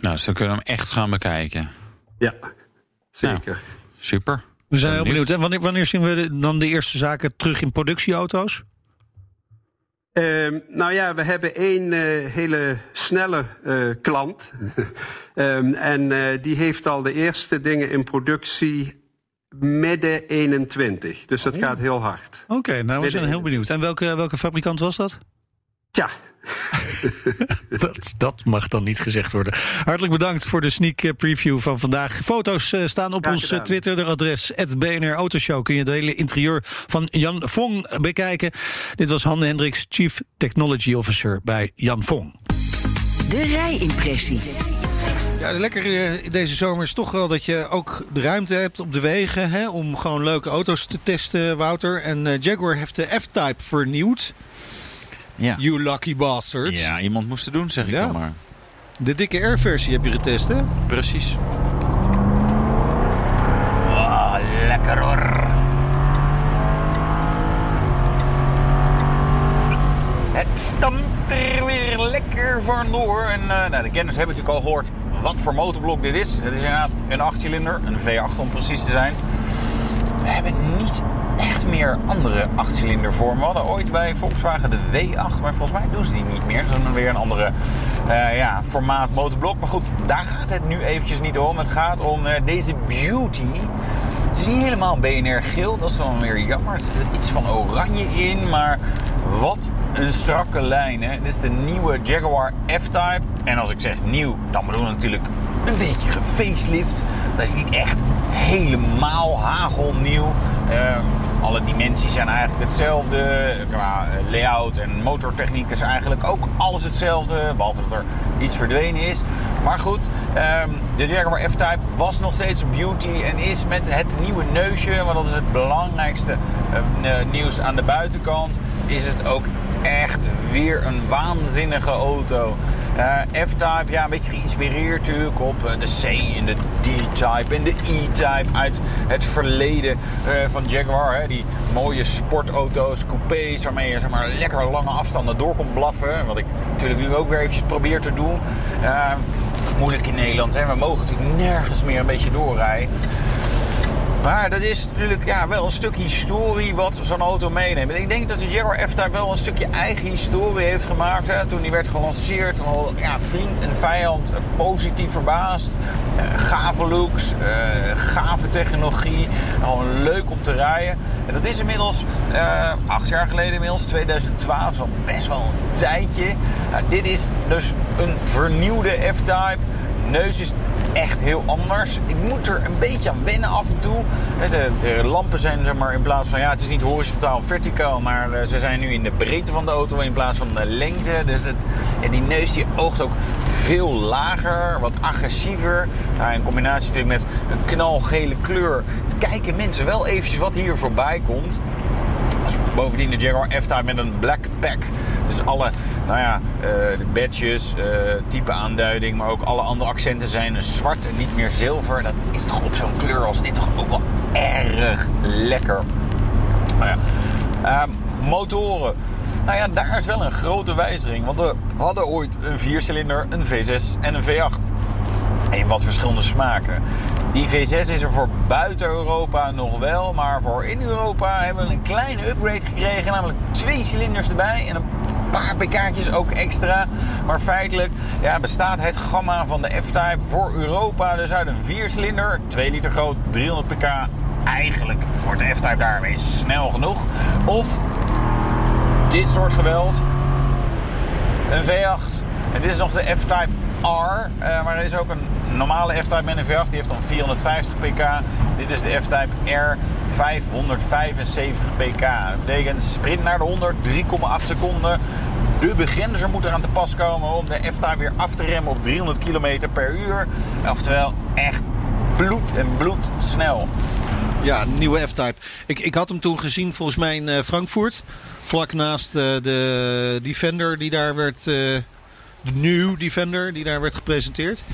[SPEAKER 4] Nou, dan kunnen we hem echt gaan bekijken.
[SPEAKER 6] Ja, zeker.
[SPEAKER 4] Nou, super.
[SPEAKER 3] We zijn heel benieuwd. En wanneer, wanneer zien we dan de eerste zaken terug in productieauto's?
[SPEAKER 6] Uh, nou ja, we hebben één uh, hele snelle uh, klant. um, [LAUGHS] en uh, die heeft al de eerste dingen in productie midden 21. Dus dat oh. gaat heel hard.
[SPEAKER 3] Oké, okay, nou we zijn heel benieuwd. En welke, welke fabrikant was dat?
[SPEAKER 6] Ja, [LAUGHS]
[SPEAKER 3] dat, dat, mag dan niet gezegd worden. Hartelijk bedankt voor de sneak preview van vandaag. Foto's uh, staan op ons Twitter-adres. BNR Autoshow kun je het hele interieur van Jan Vong bekijken. Dit was Han Hendricks, Chief Technology Officer bij Jan Vong.
[SPEAKER 2] De rijimpressie.
[SPEAKER 3] Ja, lekker deze zomer is toch wel dat je ook de ruimte hebt op de wegen... Hè, om gewoon leuke auto's te testen, Wouter. En uh, Jaguar heeft de F-Type vernieuwd.
[SPEAKER 4] Ja.
[SPEAKER 3] You lucky bastard.
[SPEAKER 4] Ja, iemand moest het doen, zeg ik ja. dan maar.
[SPEAKER 3] De dikke R-versie heb je getest, hè?
[SPEAKER 4] Precies.
[SPEAKER 7] Oh, lekker hoor. Het stampt er weer lekker vandoor. En uh, nou, de kenners hebben natuurlijk al gehoord wat voor motorblok dit is. Het is inderdaad een 8-cilinder, een V8 om precies te zijn. We hebben niet echt meer andere achtcilindervormen. We hadden ooit bij Volkswagen de W8, maar volgens mij doen ze die niet meer. Is dan weer een andere uh, ja, formaat motorblok. Maar goed, daar gaat het nu eventjes niet om. Het gaat om uh, deze Beauty. Het is niet helemaal BNR geel, dat is dan weer jammer. Er zit iets van oranje in, maar wat
[SPEAKER 4] een strakke lijn. Hè? Dit is de nieuwe Jaguar F-Type. En als ik zeg nieuw, dan bedoel ik natuurlijk een beetje gefacelift. Dat is niet echt helemaal hagelnieuw. Ehm, alle dimensies zijn eigenlijk hetzelfde. Qua eh, layout en motortechniek is eigenlijk ook alles hetzelfde. Behalve dat er iets verdwenen is. Maar goed, ehm, de Jaguar F-Type was nog steeds een beauty. En is met het nieuwe neusje, want dat is het belangrijkste eh, nieuws aan de buitenkant. Is het ook echt weer een waanzinnige auto. Eh, F-Type, ja, een beetje geïnspireerd natuurlijk op eh, de C en de D-Type en de E-Type uit het verleden eh, van Jaguar. Hè. Die mooie sportauto's, coupés, waarmee je zeg maar, lekker lange afstanden door blaffen. Wat ik natuurlijk nu ook weer eventjes probeer te doen. moeilijk in Nederland, hè. we mogen natuurlijk nergens meer een beetje doorrijden. Maar dat is natuurlijk ja, wel een stuk historie wat zo'n auto meeneemt. En ik denk dat de Jaguar F-Type wel een stukje eigen historie heeft gemaakt. Hè. Toen die werd gelanceerd, al ja, vriend en vijand positief verbaasd. Uh, gave looks, uh, gave technologie. Al leuk om te rijden. En dat is inmiddels acht jaar geleden inmiddels, 2012. is al best wel een tijdje. dit is dus een vernieuwde F-Type. Neus is echt heel anders. Ik moet er een beetje aan wennen af en toe. De, de, lampen zijn zeg maar in plaats van, ja, het is niet horizontaal verticaal, maar eh, ze zijn nu in de breedte van de auto in plaats van de lengte. Dus het, en die neus die oogt ook veel lager, wat agressiever. Nou, in combinatie met een knalgele kleur kijken mensen wel eventjes wat hier voorbij komt. Bovendien de Jaguar F-Type met een black pack. Dus alle nou ja, uh, badges, uh, type aanduiding, maar ook alle andere accenten zijn zwart en niet meer zilver. Dat is toch op zo'n kleur als dit toch ook wel erg lekker. Nou ja. Uh, motoren. Nou ja, daar is wel een grote wijziging. Want we hadden ooit een viercilinder, een V6 en een V8 in wat verschillende smaken. Die V6 is er voor buiten Europa nog wel, maar voor in Europa hebben we een kleine upgrade gekregen, namelijk twee cilinders erbij en een paar pk'tjes ook extra. Maar feitelijk ja, bestaat het gamma van de F-Type voor Europa dus uit een viercilinder, 2 liter groot, 300 pk. Eigenlijk voor de F-Type daarmee snel genoeg. Of dit soort geweld, een V8. En dit is nog de F-Type R, uh, maar er is ook een normale F-Type met een V8, die heeft dan 450 pk. Dit is de F-Type R 575 pk. Dat betekent sprint naar de 100, 3,8 seconden. De begrenzer moet eraan te pas komen om de F-Type weer af te remmen op 300 km per uur. Oftewel echt bloed en bloed snel.
[SPEAKER 3] Ja, nieuwe F-Type. Ik, ik had hem toen gezien volgens mij in uh, Frankfurt. Vlak naast uh, de Defender die daar werd... De nieuw Defender die daar werd gepresenteerd.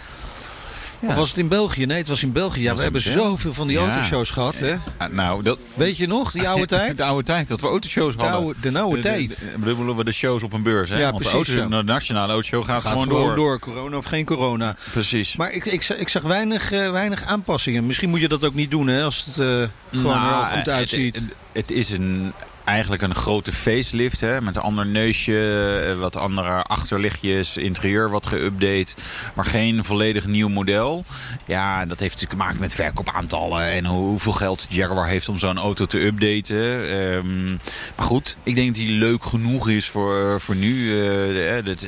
[SPEAKER 3] Ja. Of was het in België? Nee, het was in België. Ja, we hebben zoveel van die ja. autoshows gehad. Hè?
[SPEAKER 8] nou, dat...
[SPEAKER 3] Weet je nog, die [LAUGHS] oude tijd?
[SPEAKER 8] De oude tijd, dat we autoshows hadden.
[SPEAKER 3] De oude, de oude tijd.
[SPEAKER 8] Bedoelen we de shows op een beurs. Hè?
[SPEAKER 3] Ja,
[SPEAKER 8] Want
[SPEAKER 3] precies,
[SPEAKER 8] de, auto, de nationale autoshow gaat,
[SPEAKER 3] gaat
[SPEAKER 8] gewoon,
[SPEAKER 3] gewoon
[SPEAKER 8] door.
[SPEAKER 3] door. Corona of geen corona.
[SPEAKER 8] Precies.
[SPEAKER 3] Maar ik, ik, ik zag weinig, uh, weinig aanpassingen. Misschien moet je dat ook niet doen hè, als het uh, gewoon nou, er al goed uitziet.
[SPEAKER 8] Het, het, het is een eigenlijk een grote facelift. Hè, met een ander neusje, wat andere achterlichtjes, interieur wat geüpdate. Maar geen volledig nieuw model. Ja, dat heeft natuurlijk te maken met verkoopaantallen. En hoeveel geld Jaguar heeft om zo'n auto te updaten. Um, maar goed, ik denk dat hij leuk genoeg is voor, voor nu. Uh, dat,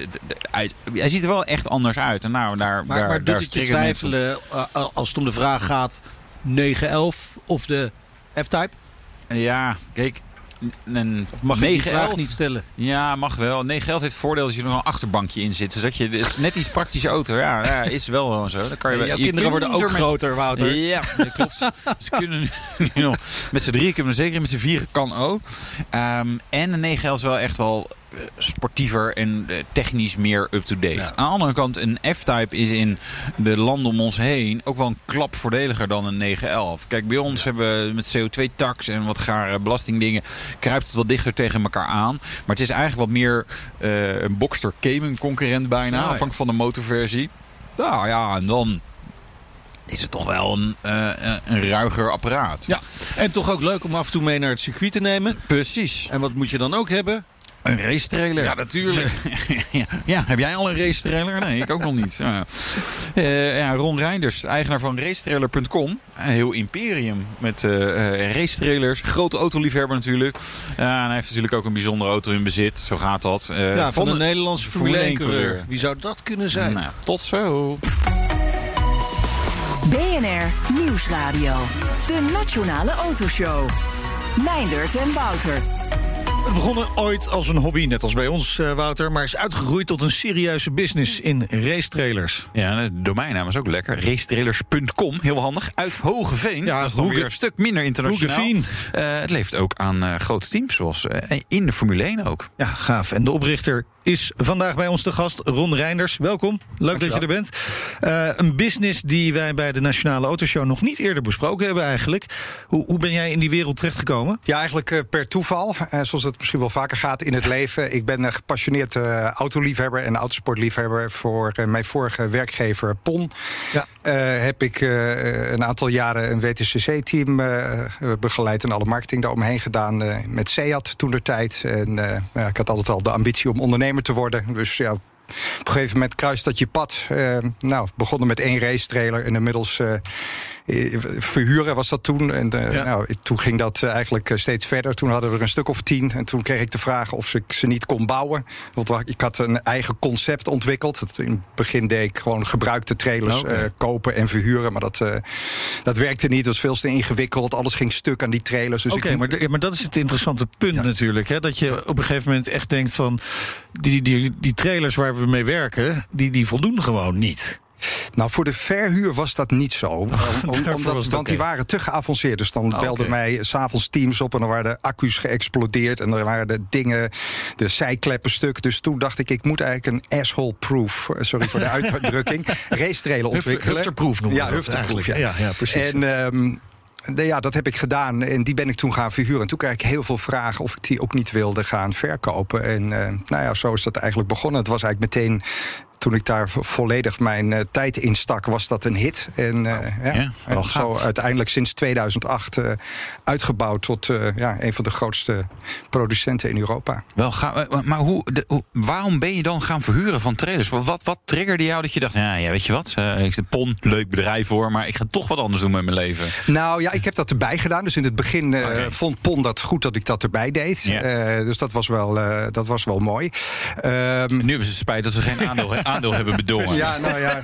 [SPEAKER 8] hij, hij ziet er wel echt anders uit. En nou, daar,
[SPEAKER 3] maar
[SPEAKER 8] daar,
[SPEAKER 3] maar doet het je twijfelen als het om de vraag gaat 911 of de F-Type?
[SPEAKER 8] Ja, kijk, een
[SPEAKER 3] mag 9, die vraag niet stellen?
[SPEAKER 8] Ja, mag wel. 911 heeft het voordeel dat je er nog een achterbankje in zit. Dus dat je, is net iets praktische auto. Ja, ja is wel gewoon zo. Dan kan je,
[SPEAKER 3] ja, je kinderen worden ook groter, Wouter.
[SPEAKER 8] Ja, dat klopt. [LAUGHS] Ze kunnen nu, nog met z'n drieën kunnen we zeker met z'n vieren kan ook. Um, en de 911 is wel echt wel sportiever en technisch meer up-to-date. Ja. Aan de andere kant, een F-Type is in de landen om ons heen ook wel een klap voordeliger dan een 911. Kijk, bij ons ja. hebben we met CO2-tax en wat gare belastingdingen kruipt het wat dichter tegen elkaar aan. Maar het is eigenlijk wat meer uh, een Boxster Cayman concurrent bijna, ja, afhankelijk van de motorversie. Nou ja, en dan is het toch wel een, uh, een ruiger apparaat.
[SPEAKER 3] Ja, en toch ook leuk om af en toe mee naar het circuit te nemen.
[SPEAKER 8] Precies.
[SPEAKER 3] En wat moet je dan ook hebben?
[SPEAKER 4] Een race trailer.
[SPEAKER 3] Ja, natuurlijk. [LAUGHS]
[SPEAKER 4] ja, ja, heb jij al een race trailer? Nee, ik ook nog niet. Ja. Eh, ja, Ron Reinders, eigenaar van racetrailer.com. Een heel imperium met eh eh, race trailers. Grote autoliefhebber natuurlijk. Ja, en hij heeft natuurlijk ook een bijzondere auto in bezit. Zo gaat dat. Eh,
[SPEAKER 3] Ja, van
[SPEAKER 4] de-
[SPEAKER 3] een Nederlandse Formule
[SPEAKER 4] Formule
[SPEAKER 3] 1
[SPEAKER 4] 1
[SPEAKER 3] coureur.
[SPEAKER 4] coureur.
[SPEAKER 3] Wie zou dat kunnen zijn?
[SPEAKER 4] Nou, tot zo.
[SPEAKER 2] BNR Nieuwsradio. De Nationale Autoshow. Meindert en Wouter.
[SPEAKER 3] Het begon ooit als een hobby, net als bij ons, eh, Wouter, maar is uitgegroeid tot een serieuze business in racetrailers.
[SPEAKER 4] Ja, de domeinnaam is ook lekker. Racetrailers.com, heel handig. Uit Hogeveen.
[SPEAKER 3] Ja,
[SPEAKER 4] dat is dan weer een stuk minder internationaal. Eh, het leeft ook aan eh, grote teams, zoals in de Formule 1 ook.
[SPEAKER 3] Ja, gaaf. En de oprichter is vandaag bij ons te gast, Ron Reinders. Welkom, leuk dat je er bent. Eh, een business die wij bij de Nationale Autoshow nog niet eerder besproken hebben eigenlijk. Hoe, hoe ben jij in die wereld terechtgekomen?
[SPEAKER 9] Ja, eigenlijk eh, per toeval. Eh, zoals het misschien wel vaker gaat in het leven. Ik ben een gepassioneerd autoliefhebber en autosportliefhebber. Voor mijn vorige werkgever PON
[SPEAKER 3] Ja.
[SPEAKER 9] heb ik een aantal jaren een WTCC-team begeleid... en alle marketing daaromheen gedaan met Seat toen de tijd. En ik had altijd al de ambitie om ondernemer te worden. Dus ja, op een gegeven moment kruist dat je pad. Eh, nou, begonnen met één race trailer en inmiddels eh, verhuren was dat toen. En eh,
[SPEAKER 3] Ja.
[SPEAKER 9] nou, toen ging dat eh, eigenlijk eh, steeds verder. Toen hadden we er een stuk of tien. En toen kreeg ik de vraag of ik ze niet kon bouwen. Want wa- ik had een eigen concept ontwikkeld. In het begin deed ik gewoon gebruikte trailers eh, kopen en verhuren. Maar dat, eh, dat werkte niet. Het was veel te ingewikkeld. Alles ging stuk aan die trailers. Dus
[SPEAKER 3] Oké, maar, maar dat is het interessante punt
[SPEAKER 9] Ja.
[SPEAKER 3] natuurlijk. Hè? Dat je op een gegeven moment echt denkt van... die, die, die trailers waar we mee werken, die, die voldoen gewoon niet.
[SPEAKER 9] Nou, voor de verhuur was dat niet zo. [LAUGHS] Om- omdat, want die waren te geavanceerd. Dus dan
[SPEAKER 3] Ah,
[SPEAKER 9] belden mij s'avonds teams op en dan waren de accu's geëxplodeerd. En dan waren de dingen, de zijkleppen stuk. Dus toen dacht ik, ik moet eigenlijk een asshole-proof, sorry voor de [LAUGHS] uitdrukking, race trailer ontwikkelen.
[SPEAKER 3] Hufterproof noemen we
[SPEAKER 9] Ja,
[SPEAKER 3] dat
[SPEAKER 9] hufterproof. Ja.
[SPEAKER 3] Ja, ja, precies.
[SPEAKER 9] En ehm, ja, dat heb ik gedaan en die ben ik toen gaan verhuren. En toen kreeg ik heel veel vragen of ik die ook niet wilde gaan verkopen. En eh, nou ja, zo is dat eigenlijk begonnen. Het was eigenlijk meteen. Toen ik daar vo- volledig mijn eh, tijd in stak, was dat een hit. En eh, ja,
[SPEAKER 4] Ja,
[SPEAKER 9] en zo uiteindelijk sinds 2008 eh, uitgebouwd tot ja, een van de grootste producenten in Europa.
[SPEAKER 4] Wel, ga, maar hoe, de- hoe- waarom ben je dan gaan verhuren van trailers? Wat, wat, triggerde jou dat je dacht, ja, ja weet je wat, ik zit PON, leuk bedrijf hoor, maar ik ga toch wat anders doen met mijn leven.
[SPEAKER 9] Nou ja, ik heb dat erbij gedaan. Dus in het begin vond Pon dat goed dat ik dat erbij deed.
[SPEAKER 4] Ja.
[SPEAKER 9] Dus dat was wel, dat was wel mooi. Ehm,
[SPEAKER 4] Nu hebben ze spijt dat ze geen aandeel, [LAUGHS] aandeel hebben bedongen.
[SPEAKER 9] ja, nou ja,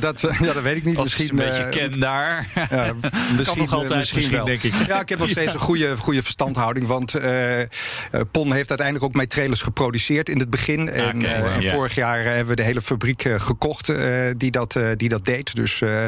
[SPEAKER 9] dat, eh, ja, dat weet ik niet.
[SPEAKER 4] Als
[SPEAKER 9] misschien
[SPEAKER 4] een beetje
[SPEAKER 9] eh,
[SPEAKER 4] ken daar.
[SPEAKER 9] Ja, [LAUGHS] misschien,
[SPEAKER 3] nog altijd, misschien, denk ik.
[SPEAKER 9] Ja, ik heb nog steeds een goede, goede verstandhouding. Want eh, eh, Pon heeft uiteindelijk ook mijn trailers geproduceerd in het begin. En, eh, en
[SPEAKER 4] ja.
[SPEAKER 9] vorig jaar eh, hebben we de hele fabriek eh, gekocht eh, die, dat, eh, die dat deed. Dus eh,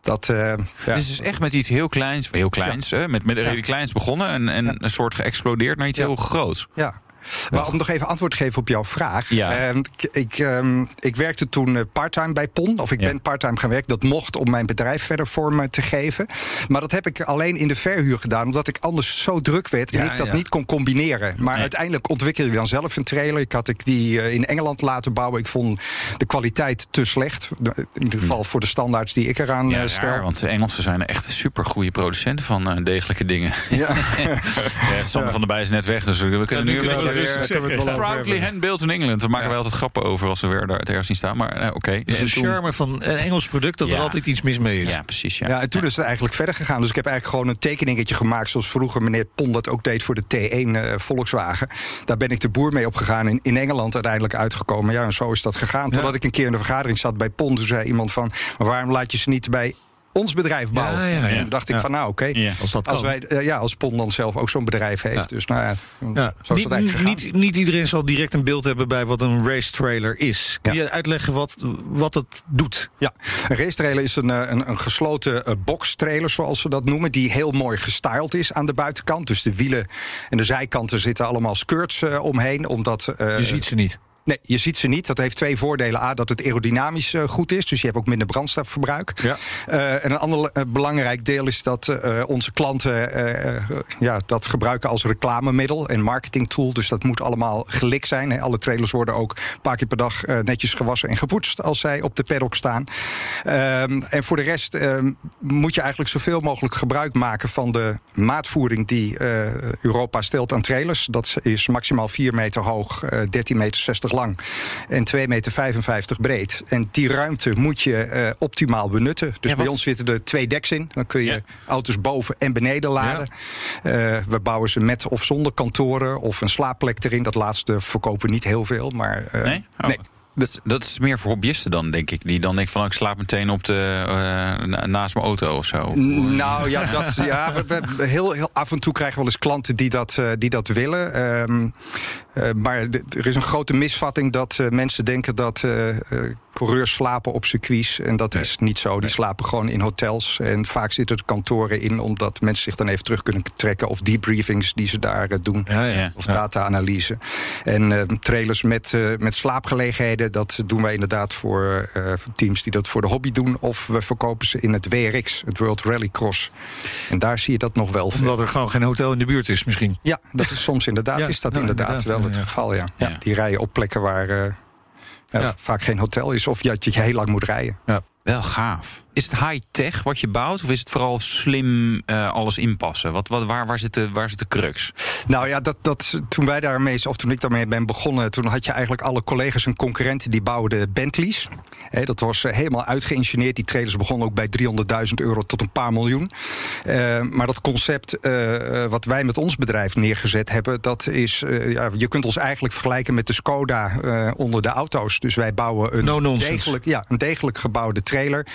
[SPEAKER 9] dat. eh, ja.
[SPEAKER 4] Het is dus echt met iets heel kleins, heel kleins, hè, met, met redelijk kleins begonnen en, en een soort geëxplodeerd naar iets
[SPEAKER 9] Ja.
[SPEAKER 4] heel groots.
[SPEAKER 9] Ja. Maar om nog even antwoord te geven op jouw vraag.
[SPEAKER 4] Ja.
[SPEAKER 9] Ehm, ik, ik, ehm, ik werkte toen eh, parttime bij PON. Of ik
[SPEAKER 4] Ja.
[SPEAKER 9] ben parttime gaan werken. Dat mocht om mijn bedrijf verder vorm te geven. Maar dat heb ik alleen in de verhuur gedaan. Omdat ik anders zo druk werd en
[SPEAKER 3] Ja,
[SPEAKER 9] ik dat
[SPEAKER 3] ja.
[SPEAKER 9] niet kon combineren. Maar
[SPEAKER 4] Nee.
[SPEAKER 9] uiteindelijk ontwikkelde ik dan zelf een trailer. Ik had ik die eh, in Engeland laten bouwen. Ik vond de kwaliteit te slecht. In ieder geval voor de standaards die ik eraan
[SPEAKER 4] Ja,
[SPEAKER 9] eh, stel.
[SPEAKER 4] raar, want de Engelsen zijn echt super goede producenten van eh, degelijke dingen.
[SPEAKER 9] Ja. [LAUGHS]
[SPEAKER 4] Ja, van der Bij is net weg, dus we kunnen
[SPEAKER 3] nu
[SPEAKER 4] nu
[SPEAKER 3] kunnen we
[SPEAKER 9] Kunnen we het wel over
[SPEAKER 4] Proudly
[SPEAKER 9] hebben.
[SPEAKER 4] handbuilt in England. Daar maken wij altijd grappen over als we weer daar het ergens zien staan. Maar eh, oké.
[SPEAKER 3] Het is een
[SPEAKER 4] toen-
[SPEAKER 3] charme van een Engels product dat er altijd iets mis mee is.
[SPEAKER 4] Ja, precies. Ja.
[SPEAKER 9] Ja, en toen is het eigenlijk verder gegaan. Dus ik heb eigenlijk gewoon een tekeningetje gemaakt... zoals vroeger meneer Pon dat ook deed voor de T1 eh, Volkswagen. Daar ben ik de boer mee opgegaan. In, in Engeland uiteindelijk uitgekomen. Ja, en zo is dat gegaan. Totdat ik een keer in de vergadering zat bij Pon. Toen zei iemand van... maar waarom laat je ze niet bij ons bedrijf bouwen?
[SPEAKER 3] Ja, ja, ja.
[SPEAKER 9] En toen dacht ik
[SPEAKER 3] Ja.
[SPEAKER 9] van nou, oké.
[SPEAKER 4] Ja.
[SPEAKER 3] Als dat
[SPEAKER 9] Als, wij, eh, ja, als Pon dan zelf ook zo'n bedrijf heeft.
[SPEAKER 3] Ja.
[SPEAKER 9] Dus nou ja,
[SPEAKER 3] Ja.
[SPEAKER 9] zo is
[SPEAKER 3] Niet,
[SPEAKER 9] dat eigenlijk gegaan.
[SPEAKER 3] niet, niet iedereen zal direct een beeld hebben bij wat een race trailer is. Kun
[SPEAKER 9] Ja.
[SPEAKER 3] je uitleggen wat, wat het doet?
[SPEAKER 9] Ja, een racetrailer is een, eh, een, een gesloten eh, boxtrailer, zoals ze dat noemen, die heel mooi gestyled is aan de buitenkant. Dus de wielen en de zijkanten zitten allemaal skirts eh, omheen, omdat... eh,
[SPEAKER 3] Je ziet ze niet.
[SPEAKER 9] Nee, je ziet ze niet. Dat heeft twee voordelen. A, dat het aerodynamisch uh, goed is, dus je hebt ook minder brandstofverbruik. Ja. Uh, en een ander uh, belangrijk deel is dat onze klanten ja, dat gebruiken als reclamemiddel en marketingtool. Dus dat moet allemaal gelik zijn. Hè. Alle trailers worden ook een paar keer per dag netjes gewassen en gepoetst als zij op de paddock staan. Ehm, en voor de rest ehm, moet je eigenlijk zoveel mogelijk gebruik maken van de maatvoering die Europa stelt aan trailers. Dat is maximaal 4 meter hoog, 13 meter 60 lang en 2,55 meter breed. En die ruimte moet je uh, optimaal benutten. Dus bij ons zitten er twee decks in. Dan kun je ja. auto's boven en beneden laden. Ja. Uh, we bouwen ze met of zonder kantoren of een slaapplek erin. Dat laatste verkopen we niet heel veel. Maar, uh, nee? Oh.
[SPEAKER 4] nee. Dat, dat is meer voor hobbyisten dan, denk ik. Die dan denken van, oh, ik slaap meteen op de, uh, naast mijn auto of zo.
[SPEAKER 9] Nou ja, dat, ja we, we, heel, heel af en toe krijgen we wel eens klanten die dat, uh, die dat willen. Um, uh, maar er is een grote misvatting dat mensen denken dat coureurs slapen op circuits. En dat is niet zo. Die slapen gewoon in hotels. En vaak zitten er kantoren in, omdat mensen zich dan even terug kunnen trekken. Of debriefings die ze daar doen. Ja, ja. Of data-analyse. En trailers met, met slaapgelegenheden dat doen wij inderdaad voor teams die dat voor de hobby doen. Of we verkopen ze in het WRX, het World Rally Cross. En daar zie je dat nog wel.
[SPEAKER 3] Omdat er gewoon geen hotel in de buurt is misschien.
[SPEAKER 9] Ja, dat is soms inderdaad, is dat nou, inderdaad, inderdaad, wel het geval. Ja. Die rijden op plekken waar vaak geen hotel is. Of dat je heel lang moet rijden.
[SPEAKER 4] Ja. Wel gaaf. Is het high-tech wat je bouwt? Of is het vooral slim uh, alles inpassen? Wat, wat, waar, waar, zit de, waar zit de crux?
[SPEAKER 9] Nou ja, dat, dat, toen wij daarmee, of toen ik daarmee ben begonnen, toen had je eigenlijk alle collega's en concurrenten die bouwden Bentleys. He, dat was uh, helemaal uitgeïngineerd. Die trailers begonnen ook bij 300.000 euro tot een paar miljoen. Uh, maar dat concept wat wij met ons bedrijf neergezet hebben, dat is, ja, je kunt ons eigenlijk vergelijken met de Skoda onder de auto's. Dus wij bouwen een,
[SPEAKER 3] no
[SPEAKER 9] degelijk, ja, een degelijk gebouwde trailer.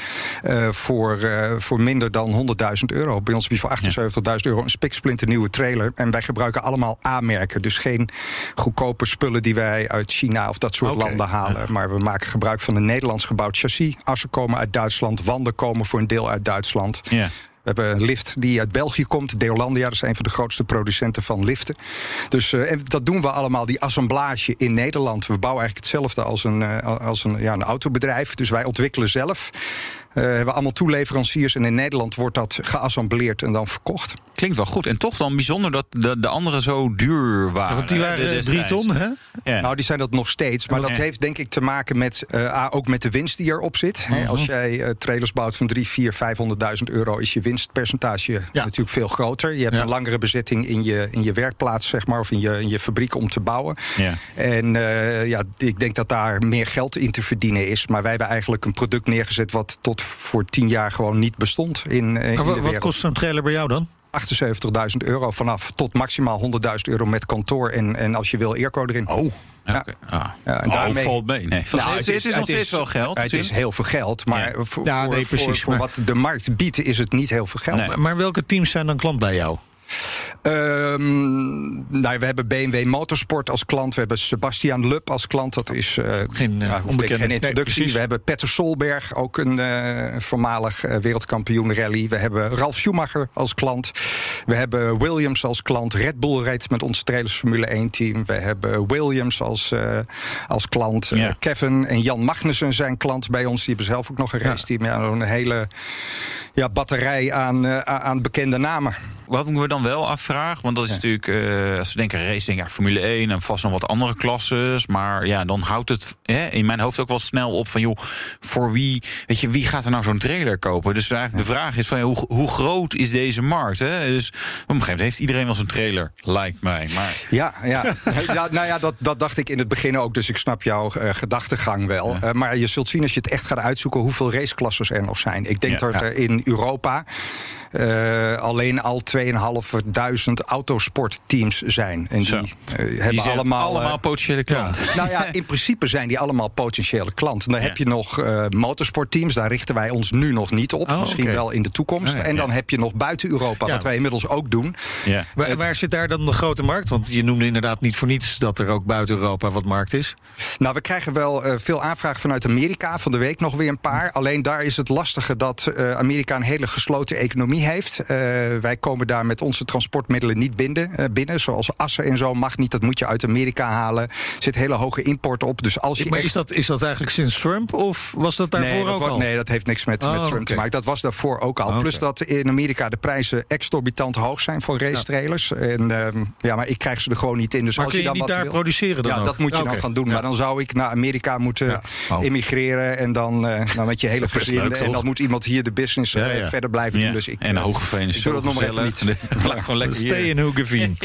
[SPEAKER 9] Uh, voor, uh, voor minder dan 100.000 euro. Bij ons heb je voor 78.000 euro een spiksplinter nieuwe trailer. En wij gebruiken allemaal A-merken. Dus geen goedkope spullen die wij uit China of dat soort okay. landen halen. Ja. Maar we maken gebruik van een Nederlands gebouwd chassis. Assen komen uit Duitsland, wanden komen voor een deel uit Duitsland. Ja. We hebben een lift die uit België komt. Deolandia, dat is een van de grootste producenten van liften. Dus uh, en dat doen we allemaal, die assemblage in Nederland. We bouwen eigenlijk hetzelfde als een, uh, als een, ja, een autobedrijf. Dus wij ontwikkelen zelf. Uh, hebben allemaal toeleveranciers en in Nederland wordt dat geassembleerd en dan verkocht.
[SPEAKER 4] Klinkt wel goed. En toch dan bijzonder dat de, de anderen zo duur waren. Ja,
[SPEAKER 3] want die waren drie ton, hè?
[SPEAKER 9] Ja. Nou, die zijn dat nog steeds. Maar dat heeft denk ik te maken met uh, ook met de winst die erop zit. Uh -huh. Als jij uh, trailers bouwt van 3, 4, 500.000 euro, is je winstpercentage ja. natuurlijk veel groter. Je hebt ja. een langere bezetting in je, in je werkplaats, zeg maar, of in je, in je fabriek om te bouwen. Ja. En ja, ik denk dat daar meer geld in te verdienen is. Maar wij hebben eigenlijk een product neergezet wat tot voor tien jaar gewoon niet bestond in, in de
[SPEAKER 3] wereld. Wat kost een trailer bij jou dan?
[SPEAKER 9] 78.000 euro vanaf tot maximaal 100.000 euro met kantoor en, en als je wil airco erin.
[SPEAKER 4] Oh. Ja. Okay. Ah. ja, en oh, daarmee... valt mee. Nee. Nou, het, is, het is nog steeds wel geld.
[SPEAKER 9] Het is heel veel geld, maar ja. voor, ja, nee, precies, voor, voor wat de markt biedt is het niet heel veel geld.
[SPEAKER 3] Nee. Maar welke teams zijn dan klant bij jou?
[SPEAKER 9] Um, nou, we hebben BMW Motorsport als klant. We hebben Sebastian Lub als klant. Dat is uh, geen, uh, geen introductie. Nee, we hebben Petter Solberg, ook een uh, voormalig wereldkampioen rally. We hebben Ralf Schumacher als klant. We hebben Williams als klant. Red Bull rijdt met ons trailers Formule 1 team. We hebben Williams als, als klant. Ja. Kevin en Jan Magnussen zijn klant bij ons. Die hebben zelf ook nog een race team. Ja, een hele ja, batterij aan, aan bekende namen
[SPEAKER 4] wat moeten we dan wel afvragen? Want dat is ja. natuurlijk, uh, als we denken racing, ja, Formule 1 en vast nog wat andere klasses. Maar ja, dan houdt het hè, in mijn hoofd ook wel snel op van, joh, voor wie, weet je, wie gaat er nou zo'n trailer kopen? Dus eigenlijk ja. de vraag is van, ja, hoe, hoe groot is deze markt? Hè? Dus op een gegeven moment heeft iedereen wel zo'n trailer, lijkt mij. Maar...
[SPEAKER 9] Ja, ja. [LAUGHS] ja, nou ja, dat, dat dacht ik in het begin ook, dus ik snap jouw uh, gedachtegang wel. Uh, maar je zult zien als je het echt gaat uitzoeken hoeveel raceklasses er nog zijn. Ik denk dat er in Europa alleen al twee 2.500 autosportteams zijn. En die, uh, hebben allemaal,
[SPEAKER 4] allemaal potentiële klanten.
[SPEAKER 9] Ja. nou ja, in principe zijn die allemaal potentiële klanten. Dan ja. heb je nog uh, motorsportteams, daar richten wij ons nu nog niet op. Oh, misschien okay. wel in de toekomst. Ah, en dan heb je nog buiten Europa, wat wij inmiddels ook doen.
[SPEAKER 3] Waar, waar, zit daar dan de grote markt? Want je noemde inderdaad niet voor niets dat er ook buiten Europa wat markt is.
[SPEAKER 9] Nou, we krijgen wel uh, veel aanvragen vanuit Amerika. Van de week nog weer een paar. Alleen daar is het lastige dat Amerika een hele gesloten economie heeft. wij komen daar met onze transportmiddelen niet binden, eh, binnen. Zoals assen en zo mag niet. Dat moet je uit Amerika halen. Er zit hele hoge import op. Dus als je
[SPEAKER 3] Maar
[SPEAKER 9] echt-
[SPEAKER 3] is dat, is dat eigenlijk sinds Trump of was dat daarvoor
[SPEAKER 9] nee, dat
[SPEAKER 3] ook
[SPEAKER 9] wordt-
[SPEAKER 3] al?
[SPEAKER 9] nee, dat heeft niks met,
[SPEAKER 3] Oh,
[SPEAKER 9] met Trump
[SPEAKER 3] oké.
[SPEAKER 9] te maken. Dat was daarvoor ook al. Plus dat in Amerika de prijzen exorbitant hoog zijn voor race trailers. En, ehm, ja, maar ik krijg ze er gewoon niet in. Dus
[SPEAKER 3] Maar
[SPEAKER 9] als
[SPEAKER 3] kun je
[SPEAKER 9] dan
[SPEAKER 3] niet
[SPEAKER 9] wat
[SPEAKER 3] daar
[SPEAKER 9] wil-
[SPEAKER 3] produceren dan
[SPEAKER 9] Ja,
[SPEAKER 3] ook?
[SPEAKER 9] dat moet je dan gaan doen.
[SPEAKER 3] Ja.
[SPEAKER 9] Maar dan zou ik naar Amerika moeten
[SPEAKER 3] Ja. Oh.
[SPEAKER 9] emigreren. En dan, eh, [LAUGHS] dan met je hele gezin. en dan moet iemand hier de business eh,
[SPEAKER 3] Ja, ja.
[SPEAKER 9] verder blijven
[SPEAKER 4] Ja.
[SPEAKER 9] doen. Dus ik,
[SPEAKER 4] en Hogeveen is
[SPEAKER 9] ik doe dat nog maar even
[SPEAKER 4] gezellig. [LAUGHS]
[SPEAKER 9] niet.
[SPEAKER 4] Blijf gewoon lekker
[SPEAKER 3] Stay
[SPEAKER 4] hier.
[SPEAKER 3] in Hoogeveen.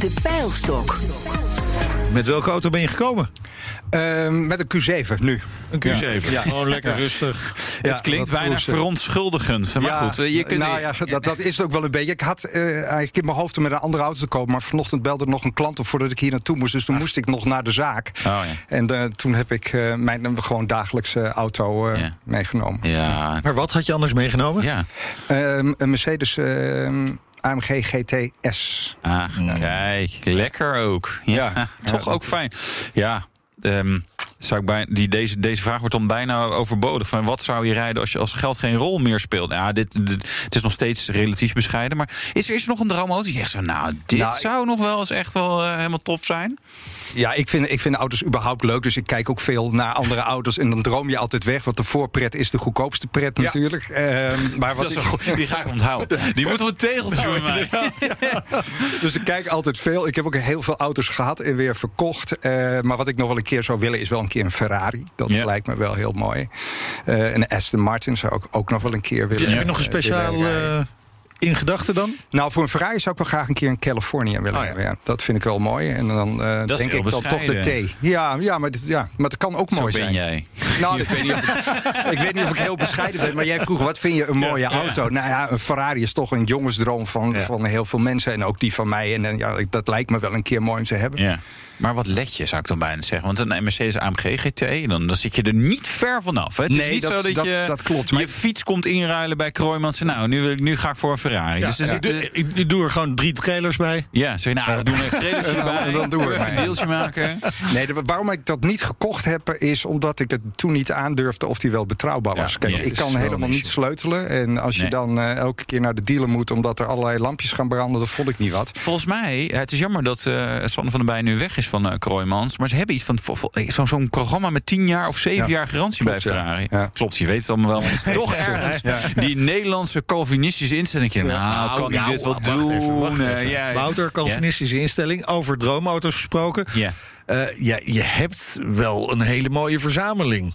[SPEAKER 2] De pijlstok.
[SPEAKER 3] Met welke auto ben je gekomen?
[SPEAKER 9] Ehm, met een Q7 nu.
[SPEAKER 3] Een Q7.
[SPEAKER 9] Ja.
[SPEAKER 3] Gewoon lekker rustig.
[SPEAKER 9] Ja,
[SPEAKER 4] het klinkt bijna verontschuldigend. Maar goed, eh, je kunt...
[SPEAKER 9] nou ja, dat, dat is het ook wel een beetje. Ik had eh, eigenlijk in mijn hoofd om met een andere auto te komen. Maar vanochtend belde er nog een klant op voordat ik hier naartoe moest. Dus toen moest ik nog naar de zaak.
[SPEAKER 4] Oh, ja.
[SPEAKER 9] En eh, toen heb ik eh, mijn gewoon dagelijkse auto eh,
[SPEAKER 4] Ja.
[SPEAKER 9] meegenomen.
[SPEAKER 4] Ja,
[SPEAKER 3] Maar wat had je anders meegenomen?
[SPEAKER 4] ja.
[SPEAKER 9] Ehm, een Mercedes ehm, AMG GTS.
[SPEAKER 4] Ah, kijk, lekker ook. Ja,
[SPEAKER 9] Ja. [LAUGHS]
[SPEAKER 4] toch ook fijn. Ja, ehm, zou ik bij, die, deze, deze vraag wordt dan bijna overbodig. Van wat zou je rijden als, je, als geld geen rol meer speelt? Ja, dit, dit- het is nog steeds relatief bescheiden. Maar is er, is er nog een droomauto? Die zegt zo, nou, dit
[SPEAKER 9] Nou,
[SPEAKER 4] zou nog wel eens echt wel eh, helemaal tof zijn.
[SPEAKER 9] Ja, ik vind, ik vind auto's überhaupt leuk. Dus ik kijk ook veel naar andere auto's. En dan droom je altijd weg. Want de voorpret is de goedkoopste pret Ja. natuurlijk. Ehm, maar wat ik,
[SPEAKER 4] goed- die ga ik onthouden. [LAUGHS] Die moeten we tegeltje bij mij.
[SPEAKER 9] Dus ik kijk altijd veel. Ik heb ook heel veel auto's gehad en weer verkocht. Eh, maar wat ik nog wel een keer zou willen is wel een keer een Ferrari. Dat
[SPEAKER 4] Ja.
[SPEAKER 9] lijkt me wel heel mooi. Eh, een Aston Martin zou ik ook nog wel een keer willen.
[SPEAKER 3] Heb je nog een
[SPEAKER 9] eh,
[SPEAKER 3] speciaal eh, in gedachten dan?
[SPEAKER 9] Nou, voor een Ferrari zou ik wel graag een keer een California willen
[SPEAKER 3] Oh, ja.
[SPEAKER 9] dat vind ik wel mooi. En dan denk ik dan toch de. T. Ja, ja, maar, dit- ja, maar het kan ook
[SPEAKER 4] Zo
[SPEAKER 9] mooi
[SPEAKER 4] ben
[SPEAKER 9] zijn.
[SPEAKER 4] jij.
[SPEAKER 9] Nou, [LAUGHS] ik weet, niet of ik, [LAUGHS] ik weet niet of ik heel bescheiden ben, maar jij vroeg wat vind je een mooie auto? Nou ja, een Ferrari is toch een jongensdroom van, van heel veel mensen en ook die van mij. En, ja, dat lijkt me wel een keer mooi om te hebben.
[SPEAKER 4] Ja. Maar wat let je, zou ik dan bijna zeggen. Want een Mercedes AMG GT, dan, dan zit je er niet ver vanaf. Hè? Het is
[SPEAKER 9] Nee,
[SPEAKER 4] niet
[SPEAKER 9] dat-
[SPEAKER 4] zo dat,
[SPEAKER 9] dat-
[SPEAKER 4] je
[SPEAKER 9] dat klopt. Maar
[SPEAKER 4] je fiets komt inruilen bij Kroijmans. Nou, nu, wil ik, nu ga ik voor een Ferrari. dus
[SPEAKER 3] Ja, ik, doe- ik, doe er gewoon drie trailers bij.
[SPEAKER 4] ja, zeg je, nou, we doen even trailertje
[SPEAKER 9] En dan-
[SPEAKER 4] erbij.
[SPEAKER 9] dan doen we
[SPEAKER 4] even een deeltje maken. [LAUGHS]
[SPEAKER 9] Nee, de- waarom ik dat niet gekocht heb, is omdat ik het toen niet aandurfde of die wel betrouwbaar was.
[SPEAKER 3] Ja,
[SPEAKER 9] Kijk, ik
[SPEAKER 3] is
[SPEAKER 9] kan helemaal
[SPEAKER 3] een
[SPEAKER 9] niet sleutelen. En als je dan eh, elke keer naar de dealer moet omdat er allerlei lampjes gaan branden, dat vond ik niet wat.
[SPEAKER 4] Volgens mij, het is jammer dat eh Sander van der Bij nu weg is van uh, Kroijmans. Maar ze hebben iets van eh, zo'n programma met 10 jaar of 7
[SPEAKER 9] Ja.
[SPEAKER 4] jaar garantie
[SPEAKER 9] Klopt,
[SPEAKER 4] bij
[SPEAKER 9] ja.
[SPEAKER 4] Ferrari.
[SPEAKER 9] Ja.
[SPEAKER 4] Klopt, je weet het allemaal wel. Maar het is [LAUGHS] toch ergens die Nederlandse Calvinistische instelling. Nou, kan ik dit wel doen?
[SPEAKER 3] even, wacht
[SPEAKER 4] Eh,
[SPEAKER 3] even. Wouter, Calvinistische instelling, over droomauto's gesproken.
[SPEAKER 4] Ja.
[SPEAKER 3] Eh, ja, je hebt wel een hele mooie verzameling.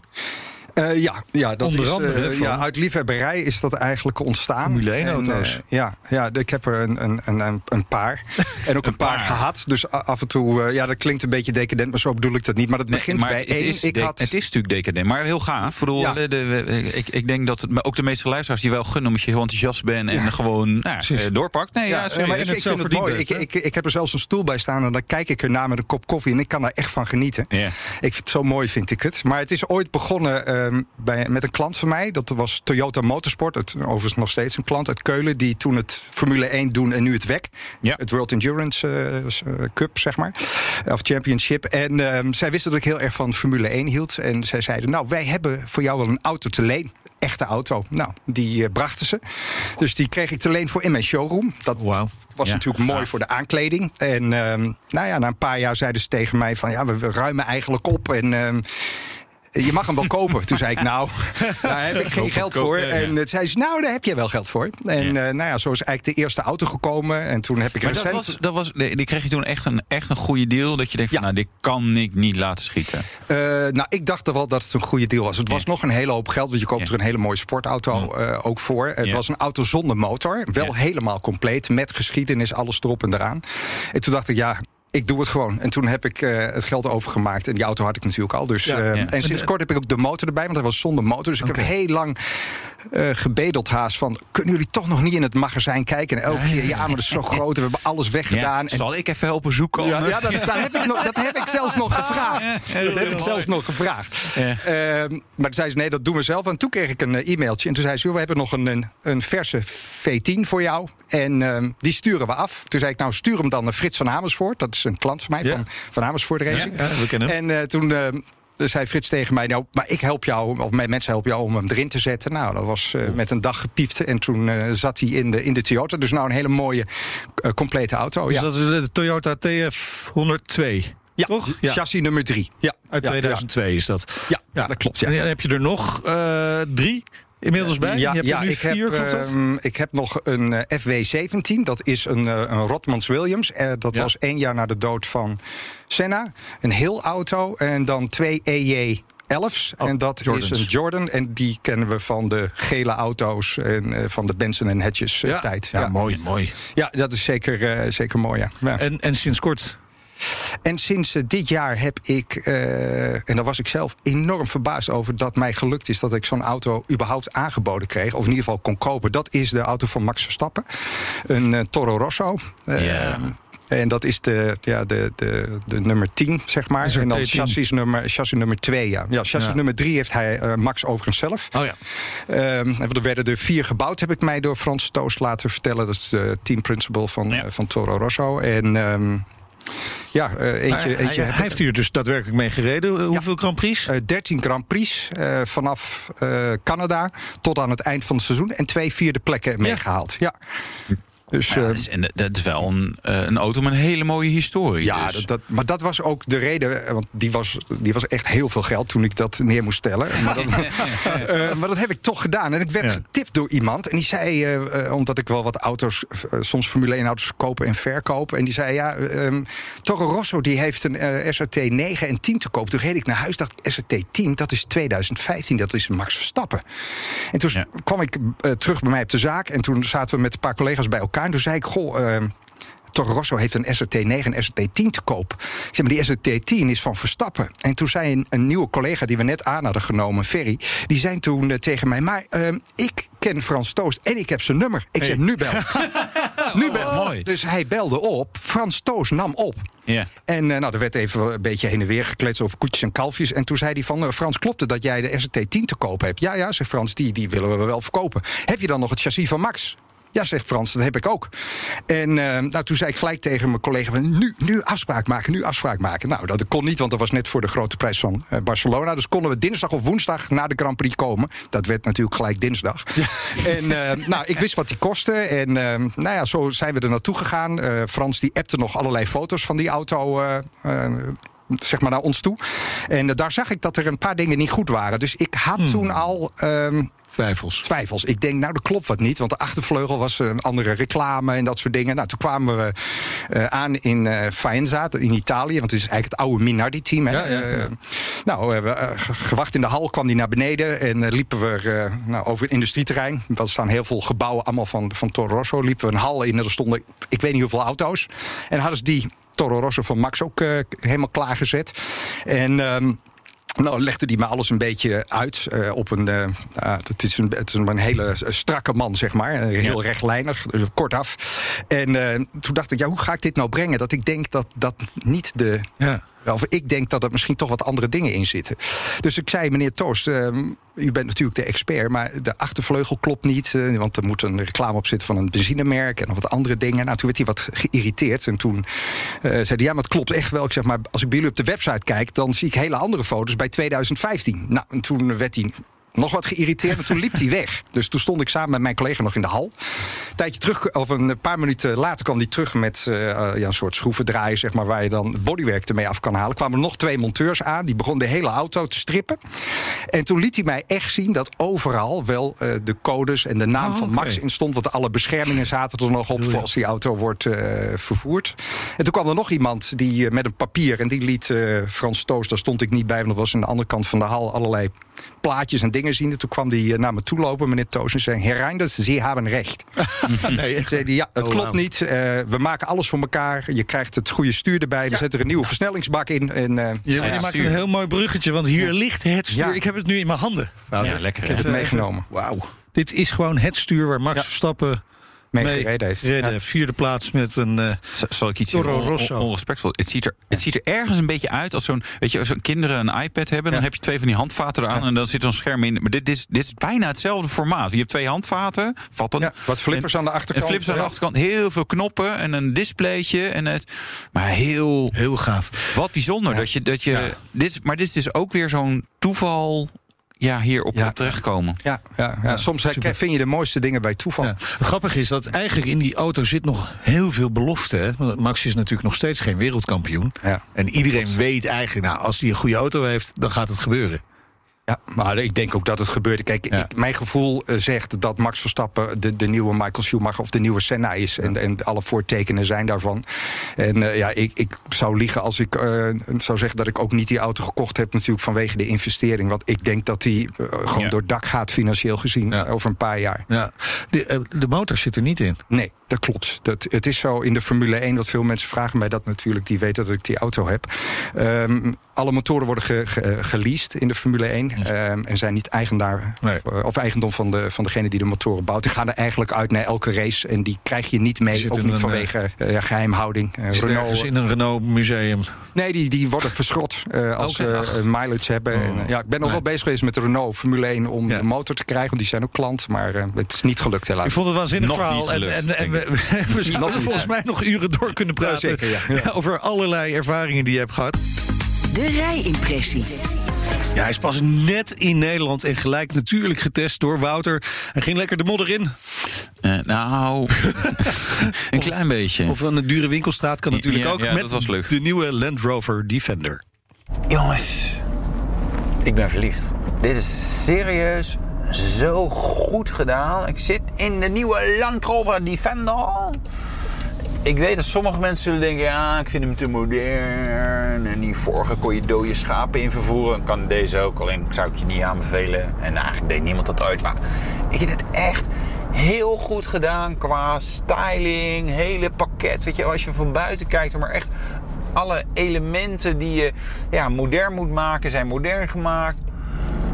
[SPEAKER 9] Eh, ja, ja, dat
[SPEAKER 3] Onder
[SPEAKER 9] is,
[SPEAKER 3] andere
[SPEAKER 9] eh,
[SPEAKER 3] van-
[SPEAKER 9] ja, uit liefhebberij is dat eigenlijk ontstaan.
[SPEAKER 3] Formule 1
[SPEAKER 9] En,
[SPEAKER 3] auto's.
[SPEAKER 9] eh, ja, ja, ik heb er een, een, een, een- paar. [LAUGHS] En ook een, paar.
[SPEAKER 4] paar.
[SPEAKER 9] gehad. Dus af en toe, eh, ja, dat klinkt een beetje decadent, maar zo bedoel ik dat niet. Maar dat
[SPEAKER 4] Nee,
[SPEAKER 9] begint
[SPEAKER 4] maar
[SPEAKER 9] bij
[SPEAKER 4] het
[SPEAKER 9] één.
[SPEAKER 4] Is
[SPEAKER 9] ik had,
[SPEAKER 4] Het is natuurlijk decadent, maar heel gaaf. Ik bedoel,
[SPEAKER 9] Ja.
[SPEAKER 4] de, de- ik, ik denk dat het, maar ook de meeste luisteraars die wel gunnen... omdat je heel enthousiast bent en gewoon nou, eh, doorpakt. Nee, ja, sorry,
[SPEAKER 9] maar
[SPEAKER 4] het
[SPEAKER 9] ik,
[SPEAKER 4] is
[SPEAKER 9] ik vind het mooi. Ik, ik, ik heb er zelfs een stoel bij staan en dan kijk ik ernaar met een kop koffie en ik kan daar echt van genieten. Ik vind het zo mooi, vind ik het. Maar het is ooit begonnen bij, met een klant van mij. Dat was Toyota Motorsport. Het, overigens nog steeds een klant uit Keulen. Die toen het Formule 1 doen en nu het WEC.
[SPEAKER 4] Ja.
[SPEAKER 9] Het World Endurance eh, eh, Cup, zeg maar. Of Championship. En ehm, zij wisten dat ik heel erg van Formule 1 hield. En zij zeiden, nou, wij hebben voor jou wel een auto te leen. Echte auto. Nou, die eh, brachten ze. Dus die kreeg ik te leen voor in mijn showroom. Dat was
[SPEAKER 4] Ja,
[SPEAKER 9] natuurlijk mooi voor de aankleding. En ehm, nou ja, na een paar jaar zeiden ze tegen mij van... ja, we, we ruimen eigenlijk op en... ehm, je mag hem wel kopen. Toen zei ik, nou, [LAUGHS] daar heb ik geen geld voor. En toen zei ze, nou, daar heb je wel geld voor. En eh, nou ja, zo is eigenlijk de eerste auto gekomen. En toen heb ik
[SPEAKER 4] Maar dat
[SPEAKER 9] recent...
[SPEAKER 4] was, dat was, die kreeg je toen echt een, echt een goede deal. Dat je denkt van,
[SPEAKER 9] Ja.
[SPEAKER 4] nou, dit kan ik niet laten schieten.
[SPEAKER 9] Eh, nou, ik dacht er wel dat het een goede deal was. Het was nog een hele hoop geld, want je koopt er een hele mooie sportauto eh, ook voor. Het was een auto zonder motor, wel helemaal compleet, met geschiedenis, alles erop en eraan. En toen dacht ik, ja. Ik doe het gewoon. En toen heb ik eh, het geld overgemaakt. En die auto had ik natuurlijk al. Dus,
[SPEAKER 3] Ja,
[SPEAKER 9] eh,
[SPEAKER 4] ja.
[SPEAKER 9] En sinds kort heb ik ook de motor erbij. Want hij was zonder motor. Dus ik heb heel lang eh, gebedeld haast van... kunnen jullie toch nog niet in het magazijn kijken? En elke keer, ja, maar dat is zo groot. We hebben alles weggedaan.
[SPEAKER 4] Ja,
[SPEAKER 9] En
[SPEAKER 4] zal ik even helpen zoeken?
[SPEAKER 9] ja, dat, dat, heb ik nog, dat heb ik zelfs nog gevraagd. Dat heb ik zelfs nog gevraagd. Ehm, maar toen zei ze, nee, dat doen we zelf. En toen kreeg ik een eh, e-mailtje. En toen zei ze, we hebben nog een, een, verse V10 voor jou. En ehm, die sturen we af. Toen zei ik, nou, stuur hem dan naar Frits van Amersfoort. Dat is een klant van mij, van, van Amersfoort Racing.
[SPEAKER 3] We kennen hem.
[SPEAKER 9] En eh, toen... ehm, zei Frits tegen mij, nou, maar ik help jou, of mijn mensen helpen jou om hem erin te zetten. Nou, dat was eh, met een dag gepiept en toen eh, zat hij in de, in de Toyota. Dus nou een hele mooie, eh, complete auto.
[SPEAKER 3] Dus
[SPEAKER 9] ja.
[SPEAKER 3] dat is de Toyota TF 102.
[SPEAKER 9] Ja,
[SPEAKER 3] toch?
[SPEAKER 9] chassis nummer drie. Ja,
[SPEAKER 3] Uit
[SPEAKER 9] ja,
[SPEAKER 3] 2002 is dat.
[SPEAKER 9] Ja, ja, dat klopt. Ja.
[SPEAKER 3] En heb je er nog drie inmiddels bij?
[SPEAKER 9] Ja,
[SPEAKER 3] je hebt
[SPEAKER 9] ja
[SPEAKER 3] nu
[SPEAKER 9] ik,
[SPEAKER 3] vier,
[SPEAKER 9] heb,
[SPEAKER 3] klopt dat?
[SPEAKER 9] ehm, ik heb nog een eh, FW17. Dat is een, eh, een Rotmans Williams. Eh, dat
[SPEAKER 3] Ja.
[SPEAKER 9] was één jaar na de dood van Senna. Een heel auto. En dan twee EJ. 11's.
[SPEAKER 3] Oh,
[SPEAKER 9] en dat
[SPEAKER 3] Jordans.
[SPEAKER 9] is een Jordan. En die kennen we van de gele auto's en eh, van de Benson en Hedges
[SPEAKER 3] ja.
[SPEAKER 9] tijd.
[SPEAKER 3] Ja, mooi, mooi.
[SPEAKER 9] Ja, dat is zeker, eh, zeker mooi. Ja. Ja.
[SPEAKER 3] En, en sinds kort
[SPEAKER 9] En sinds eh, dit jaar heb ik, eh, en daar was ik zelf enorm verbaasd over, dat mij gelukt is dat ik zo'n auto überhaupt aangeboden kreeg. Of in ieder geval kon kopen. Dat is de auto van Max Verstappen. Een eh, Toro Rosso.
[SPEAKER 4] Ja.
[SPEAKER 9] En dat is de, ja, de, de, de nummer 10, zeg maar. En dan
[SPEAKER 3] T10?
[SPEAKER 9] chassis nummer, chassis nummer 2, ja. ja chassis
[SPEAKER 3] Ja.
[SPEAKER 9] nummer 3 heeft hij Max overigens zelf.
[SPEAKER 3] Oh ja.
[SPEAKER 9] Ehm, er werden er vier gebouwd, heb ik mij door Frans Toos laten vertellen. Dat is de team principal van,
[SPEAKER 4] Ja.
[SPEAKER 9] van Toro Rosso. En ehm, ja, eh, eentje,
[SPEAKER 3] hij,
[SPEAKER 9] eentje
[SPEAKER 3] hij,
[SPEAKER 9] heb ik-
[SPEAKER 3] heeft hier dus daadwerkelijk mee gereden. Eh, Hoeveel Grand Prix?
[SPEAKER 9] eh, 13 Grand Prix eh, vanaf eh, Canada tot aan het eind van het seizoen. En twee vierde plekken meegehaald. Ja. Dus,
[SPEAKER 4] Ja, dat, is, en dat is wel een, eh, een auto met een hele mooie historie.
[SPEAKER 9] ja,
[SPEAKER 4] dus.
[SPEAKER 9] dat, dat- maar dat was ook de reden. eh, Want die was, die was echt heel veel geld toen ik dat neer moest stellen. [LAUGHS] Maar, dat, eh, maar dat heb ik toch gedaan. En ik werd
[SPEAKER 3] Ja.
[SPEAKER 9] getipt door iemand. En die zei, omdat ik wel wat auto's, soms Formule 1 auto's verkopen en verkopen. En die zei, ja, ehm Toro Rosso die heeft een SRT 9 en 10 te koop. Toen reed ik naar huis, dacht SRT 10, dat is 2015, dat is Max Verstappen. En toen
[SPEAKER 4] Ja.
[SPEAKER 9] kwam ik terug bij mij op de zaak. En toen zaten we met een paar collega's bij elkaar. En toen zei ik, goh... ehm, Toro Rosso heeft een SRT9 en SRT10 te koop. Ik zeg, maar die SRT10 is van Verstappen. En toen zei een, een nieuwe collega die we net aan hadden genomen, Ferry... die zei toen eh, tegen mij, maar ehm, ik ken Frans Toost en ik heb zijn nummer. Ik zeg, nu bel. [LAUGHS] [LAUGHS] nu bel.
[SPEAKER 4] mooi.
[SPEAKER 9] Dus hij belde op, Frans Toost nam op.
[SPEAKER 4] Ja.
[SPEAKER 9] En eh, nou, er werd even een beetje heen en weer gekletst over koetjes en kalfjes. En toen zei hij van, eh, Frans, klopt het dat jij de SRT10 te koop hebt? Ja, ja, zegt Frans, die, die willen we wel verkopen. Heb je dan nog het chassis van Max? Ja, zegt Frans, dat heb ik ook. En eh, nou, toen zei ik gelijk tegen mijn collega... van, Nu, nu afspraak maken, nu afspraak maken. Nou, dat kon niet, want dat was net voor de grote prijs van eh, Barcelona. Dus konden we dinsdag of woensdag na de Grand Prix komen. Dat werd natuurlijk gelijk dinsdag. [LAUGHS] En eh, nou, ik wist wat die kostte. En nou ja, zo zijn we er naartoe gegaan. Frans die appte nog allerlei foto's van die auto... eh, eh, zeg maar naar ons toe. En eh, daar zag ik dat er een paar dingen niet goed waren. Dus ik had toen al ehm,
[SPEAKER 3] Twijfels.
[SPEAKER 9] twijfels. Ik denk, nou, dat klopt wat niet. Want de achtervleugel was een andere reclame en dat soort dingen. Nou, toen kwamen we eh, aan in eh Faenza, in Italië. Want het is eigenlijk het oude Minardi-team.
[SPEAKER 3] Ja, ja, ja.
[SPEAKER 9] Eh, nou, we hebben eh, ge- gewacht in de hal, kwam die naar beneden. En eh, liepen we eh, nou, over het industrieterrein. Er staan heel veel gebouwen, allemaal van, van Toro Rosso. Liepen we een hal in en er stonden, ik weet niet hoeveel auto's. En hadden ze die Toro Rosso van Max ook eh, helemaal klaargezet. En... ehm, nou, legde hij me alles een beetje uit eh, op een. ah, het, is een het is een hele strakke man, zeg maar. Heel rechtlijnig, dus kortaf. En toen dacht ik, ja, hoe ga ik dit nou brengen? Dat ik denk dat dat niet de.
[SPEAKER 3] Ja.
[SPEAKER 9] Of ik denk dat er misschien toch wat andere dingen in zitten. Dus ik zei, meneer Toost, ehm, u bent natuurlijk de expert, maar de achtervleugel klopt niet. eh, want er moet een reclame op zitten van een benzinemerk en nog wat andere dingen. Nou, toen werd hij wat geïrriteerd. En toen eh, zei hij, ja, maar het klopt echt wel. Ik zeg maar, als ik bij jullie op de website kijk, dan zie ik hele andere foto's bij 2015. Nou, en toen werd hij nog wat geïrriteerd, maar toen liep hij weg. Dus toen stond ik samen met mijn collega nog in de hal. Een tijdje terug, of een paar minuten later kwam hij terug met eh, eh, ja, een soort schroevendraaier, zeg maar, waar je dan bodywerk ermee af kan halen. kwamen er nog twee monteurs aan, die begonnen de hele auto te strippen. En toen liet hij mij echt zien dat overal wel eh, de codes en de naam
[SPEAKER 3] Oh,
[SPEAKER 9] van. Max in stond. Want alle beschermingen zaten er nog op voor als die auto wordt vervoerd. En toen kwam er nog iemand die, met een papier en die liet Frans Toos, daar stond ik niet bij, want dat was aan de andere kant van de hal allerlei plaatjes en dingen zien. En toen kwam hij eh, naar me toe lopen, meneer Toos, en zei: Herr Reinders, Sie hebben recht. [LAUGHS]
[SPEAKER 3] Nee,
[SPEAKER 9] En zei hij, ja, het
[SPEAKER 3] Oh,
[SPEAKER 9] klopt niet. Eh, we maken alles voor elkaar. Je krijgt het goede stuur erbij. We zetten er een nieuwe versnellingsbak in. En, eh,
[SPEAKER 3] Je, je
[SPEAKER 4] Ja,
[SPEAKER 3] maakt een heel mooi bruggetje, want hier ligt het stuur.
[SPEAKER 9] Ja.
[SPEAKER 3] Ik heb het nu in mijn handen.
[SPEAKER 4] Ja, lekker.
[SPEAKER 9] ik heb het meegenomen.
[SPEAKER 3] Wauw. Dit is gewoon het stuur waar Max
[SPEAKER 9] Ja.
[SPEAKER 3] Verstappen
[SPEAKER 9] mee gereden heeft.
[SPEAKER 3] Reden,
[SPEAKER 9] Ja.
[SPEAKER 3] vierde plaats met een... eh,
[SPEAKER 10] Zal ik iets
[SPEAKER 3] Toro?
[SPEAKER 10] On-
[SPEAKER 3] Rosso.
[SPEAKER 10] on- onrespectvol. Het ziet, er, het ziet er ergens een beetje uit als zo'n. Weet je, als zo'n kinderen een iPad hebben, dan heb je twee van die handvaten eraan en dan zit er een scherm in. Maar dit, dit, is, dit is bijna hetzelfde formaat. Je hebt twee handvaten, vatten.
[SPEAKER 9] Ja, wat flippers
[SPEAKER 10] en,
[SPEAKER 9] aan de achterkant.
[SPEAKER 10] En flippers aan de achterkant. Heel veel knoppen en een displaytje. En het, maar heel.
[SPEAKER 3] heel gaaf.
[SPEAKER 10] Wat bijzonder dat je. Dat je
[SPEAKER 3] Ja.
[SPEAKER 10] dit, is- maar dit is dus ook weer zo'n toeval. Ja, hier op,
[SPEAKER 9] Ja.
[SPEAKER 10] op terechtkomen.
[SPEAKER 9] Ja, ja, ja, soms
[SPEAKER 3] super.
[SPEAKER 9] vind je de mooiste dingen bij toeval.
[SPEAKER 3] Ja. Het grappige is dat eigenlijk in die auto zit nog heel veel belofte. Hè? Want Max is natuurlijk nog steeds geen wereldkampioen.
[SPEAKER 9] Ja.
[SPEAKER 3] En iedereen weet eigenlijk, nou, als hij een goede auto heeft, dan gaat het gebeuren.
[SPEAKER 9] Ja, maar ik denk ook dat het gebeurde. Kijk,
[SPEAKER 3] Ja.
[SPEAKER 9] ik, mijn gevoel eh, zegt dat Max Verstappen de, de nieuwe Michael Schumacher of de nieuwe Senna is. En, en alle voortekenen zijn daarvan. En eh, ja, ik, ik zou liegen als ik eh, zou zeggen dat ik ook niet die auto gekocht heb, natuurlijk vanwege de investering. Want ik denk dat die gewoon
[SPEAKER 10] Ja.
[SPEAKER 9] door dak gaat financieel gezien over een paar jaar.
[SPEAKER 3] Ja. De, de motor zit er niet in.
[SPEAKER 9] Nee, dat klopt. Dat, het is zo in de Formule 1 dat veel mensen vragen mij dat natuurlijk. Die weten dat ik die auto heb. Ehm, alle motoren worden ge, ge- geleased in de Formule 1. ehm, en zijn niet eigenaar,
[SPEAKER 3] Nee.
[SPEAKER 9] eh, of eigendom van, de, van degene die de motoren bouwt. Die gaan er eigenlijk uit naar elke race. En die krijg je niet mee. Ook niet
[SPEAKER 3] een,
[SPEAKER 9] vanwege eh, ja, geheimhouding. Eh, Renault,
[SPEAKER 3] ergens in een Renault museum.
[SPEAKER 9] Nee, die, die worden verschrot eh, als ze eh, mileage hebben.
[SPEAKER 3] Oh.
[SPEAKER 9] En, eh, ja, ik ben nog
[SPEAKER 3] Nee.
[SPEAKER 9] wel bezig geweest met de Renault Formule 1 om
[SPEAKER 3] Ja.
[SPEAKER 9] de motor te krijgen. Want die zijn ook klant. Maar eh, het is niet gelukt helaas.
[SPEAKER 3] Ik vond het een waanzinnig
[SPEAKER 10] Nog
[SPEAKER 3] verhaal.
[SPEAKER 10] niet
[SPEAKER 3] En,
[SPEAKER 10] gelukt,
[SPEAKER 3] en, we, we zouden volgens mij nog uren door kunnen praten.
[SPEAKER 9] zeker, ja. Ja.
[SPEAKER 3] over allerlei ervaringen die je hebt gehad.
[SPEAKER 2] De rijimpressie.
[SPEAKER 3] Ja, hij is pas net in Nederland en gelijk natuurlijk getest door Wouter. Hij ging lekker de modder in.
[SPEAKER 10] Eh, nou, [LAUGHS] een klein beetje.
[SPEAKER 3] Of een dure winkelstraat kan natuurlijk
[SPEAKER 10] Ja,
[SPEAKER 3] ook.
[SPEAKER 10] ja,
[SPEAKER 3] met
[SPEAKER 10] dat was leuk.
[SPEAKER 3] de nieuwe Land Rover Defender.
[SPEAKER 4] Jongens, ik ben verliefd. Dit is serieus zo goed gedaan. Ik zit in de nieuwe Land Rover Defender. Ik weet dat sommige mensen zullen denken, ja, ik vind hem te modern. En die vorige kon je dode schapen in vervoeren. Kan deze ook, alleen zou ik je niet aanbevelen. En eigenlijk deed niemand dat uit. Maar ik vind het echt heel goed gedaan qua styling, hele pakket. Weet je, als je van buiten kijkt, maar echt alle elementen die je ja, modern moet maken, zijn modern gemaakt.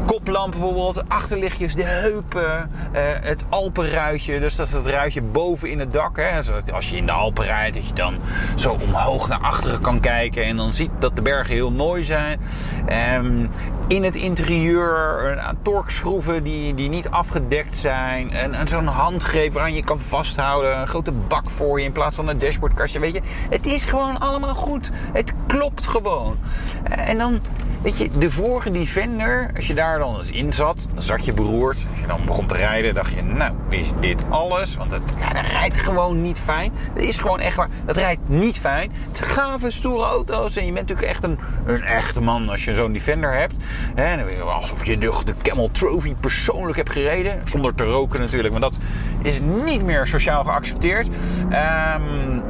[SPEAKER 4] Koplamp bijvoorbeeld, achterlichtjes, de heupen, eh, het Alpenruitje. Dus dat is het ruitje boven in het dak. Hè. Zodat als je in de Alpen rijdt, dat je dan zo omhoog naar achteren kan kijken. En dan ziet dat de bergen heel mooi zijn. Ehm, in het interieur een aan torkschroeven die, die niet afgedekt zijn. En, en zo'n handgreep waaraan je kan vasthouden. Een grote bak voor je in plaats van een dashboardkastje. Weet je, het is gewoon allemaal goed. Het klopt gewoon. Eh, En dan, weet je, de vorige Defender, als je daar dan eens in zat, dan zat je beroerd. Als je dan begon te rijden, dacht je, nou, is dit alles? Want het, ja, rijdt gewoon niet fijn. Dat is gewoon echt waar. Dat rijdt niet fijn. Het zijn gave, stoere auto's. En je bent natuurlijk echt een, een echte man als je zo'n Defender hebt. Wel alsof je de, de Camel Trophy persoonlijk hebt gereden. Zonder te roken natuurlijk, want dat is niet meer sociaal geaccepteerd. Ehm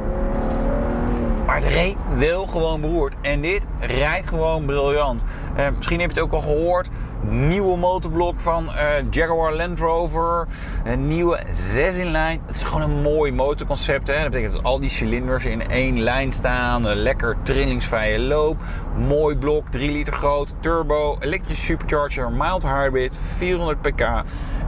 [SPEAKER 4] maar het reed wel gewoon beroerd. En dit rijdt gewoon briljant. Eh, misschien heb je het ook al gehoord. Nieuwe motorblok van eh, Jaguar Land Rover. Een nieuwe 6 in lijn. Het is gewoon een mooi motorconcept. Hè? Dat betekent dat al die cilinders in één lijn staan. Een lekker trillingsvrije loop. Mooi blok, 3 liter groot. Turbo, elektrische supercharger, mild hybrid, 400 pk.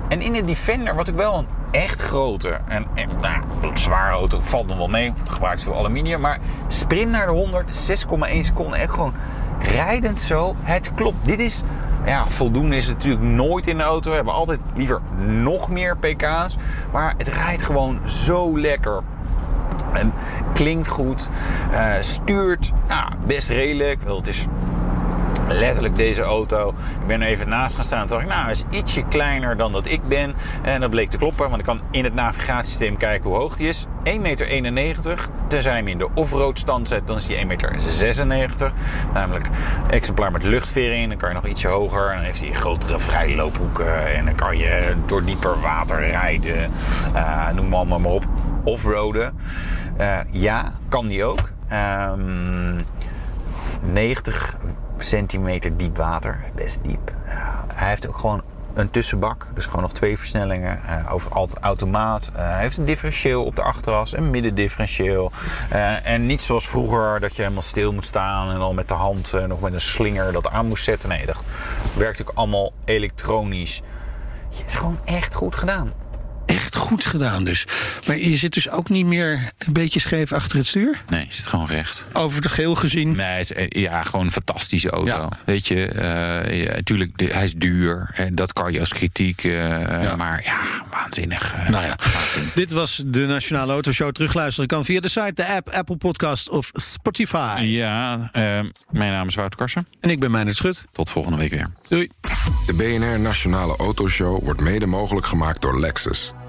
[SPEAKER 4] En in de Defender, wat ik wel een echt grote en, en nou, zware auto valt nog wel mee, gebruikt veel aluminium, maar sprint naar de 100, 6,1 seconden, echt gewoon rijdend zo. Het klopt. Dit is, ja, voldoende is natuurlijk nooit in de auto. We hebben altijd liever nog meer pk's, maar het rijdt gewoon zo lekker. En klinkt goed, eh, stuurt ja, best redelijk. Wel, het is letterlijk deze auto. Ik ben er even naast gaan staan. Toen dacht ik, nou, hij is ietsje kleiner dan dat ik ben. En dat bleek te kloppen, want ik kan in het navigatiesysteem kijken hoe hoog die is. 1,91 meter. Tenzij hem in de offroad stand zet, dan is die 1,96 meter. Namelijk exemplaar met luchtvering. Dan kan je nog ietsje hoger. En dan heeft hij grotere vrijloophoeken. En dan kan je door dieper water rijden. Eh, noem maar allemaal maar op. Offroaden. Eh, ja, kan die ook. Ehm 90 centimeter diep water, best diep. Hij heeft ook gewoon een tussenbak, dus gewoon nog twee versnellingen. eh, over automaat. Eh, hij heeft een differentieel op de achteras, een middendifferentieel. Eh, en niet zoals vroeger dat je helemaal stil moet staan en dan met de hand nog met een slinger dat aan moest zetten. Nee, dat werkt ook allemaal elektronisch. Het is gewoon echt goed gedaan.
[SPEAKER 3] Echt goed gedaan dus. Maar je zit dus ook niet meer een beetje scheef achter het stuur?
[SPEAKER 4] Nee, je zit gewoon recht.
[SPEAKER 3] Over de geel gezien?
[SPEAKER 4] Nee, eh, ja, gewoon een fantastische auto.
[SPEAKER 3] Ja.
[SPEAKER 4] Weet je, eh, ja, natuurlijk, de- hij is duur. En dat kan je als kritiek. eh, Maar ja, waanzinnig. eh,
[SPEAKER 3] Nou ja, dit was de Nationale Autoshow. Terugluisteren kan via de site, de app, Apple Podcast of Spotify.
[SPEAKER 4] Ja, eh, mijn naam is Wouter Karsen.
[SPEAKER 3] En ik ben Meijnerd Schut.
[SPEAKER 4] Tot volgende week weer.
[SPEAKER 3] Doei.
[SPEAKER 1] De BNR Nationale Autoshow wordt mede mogelijk gemaakt door Lexus.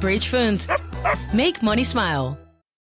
[SPEAKER 11] Bridgefund. Make money smile.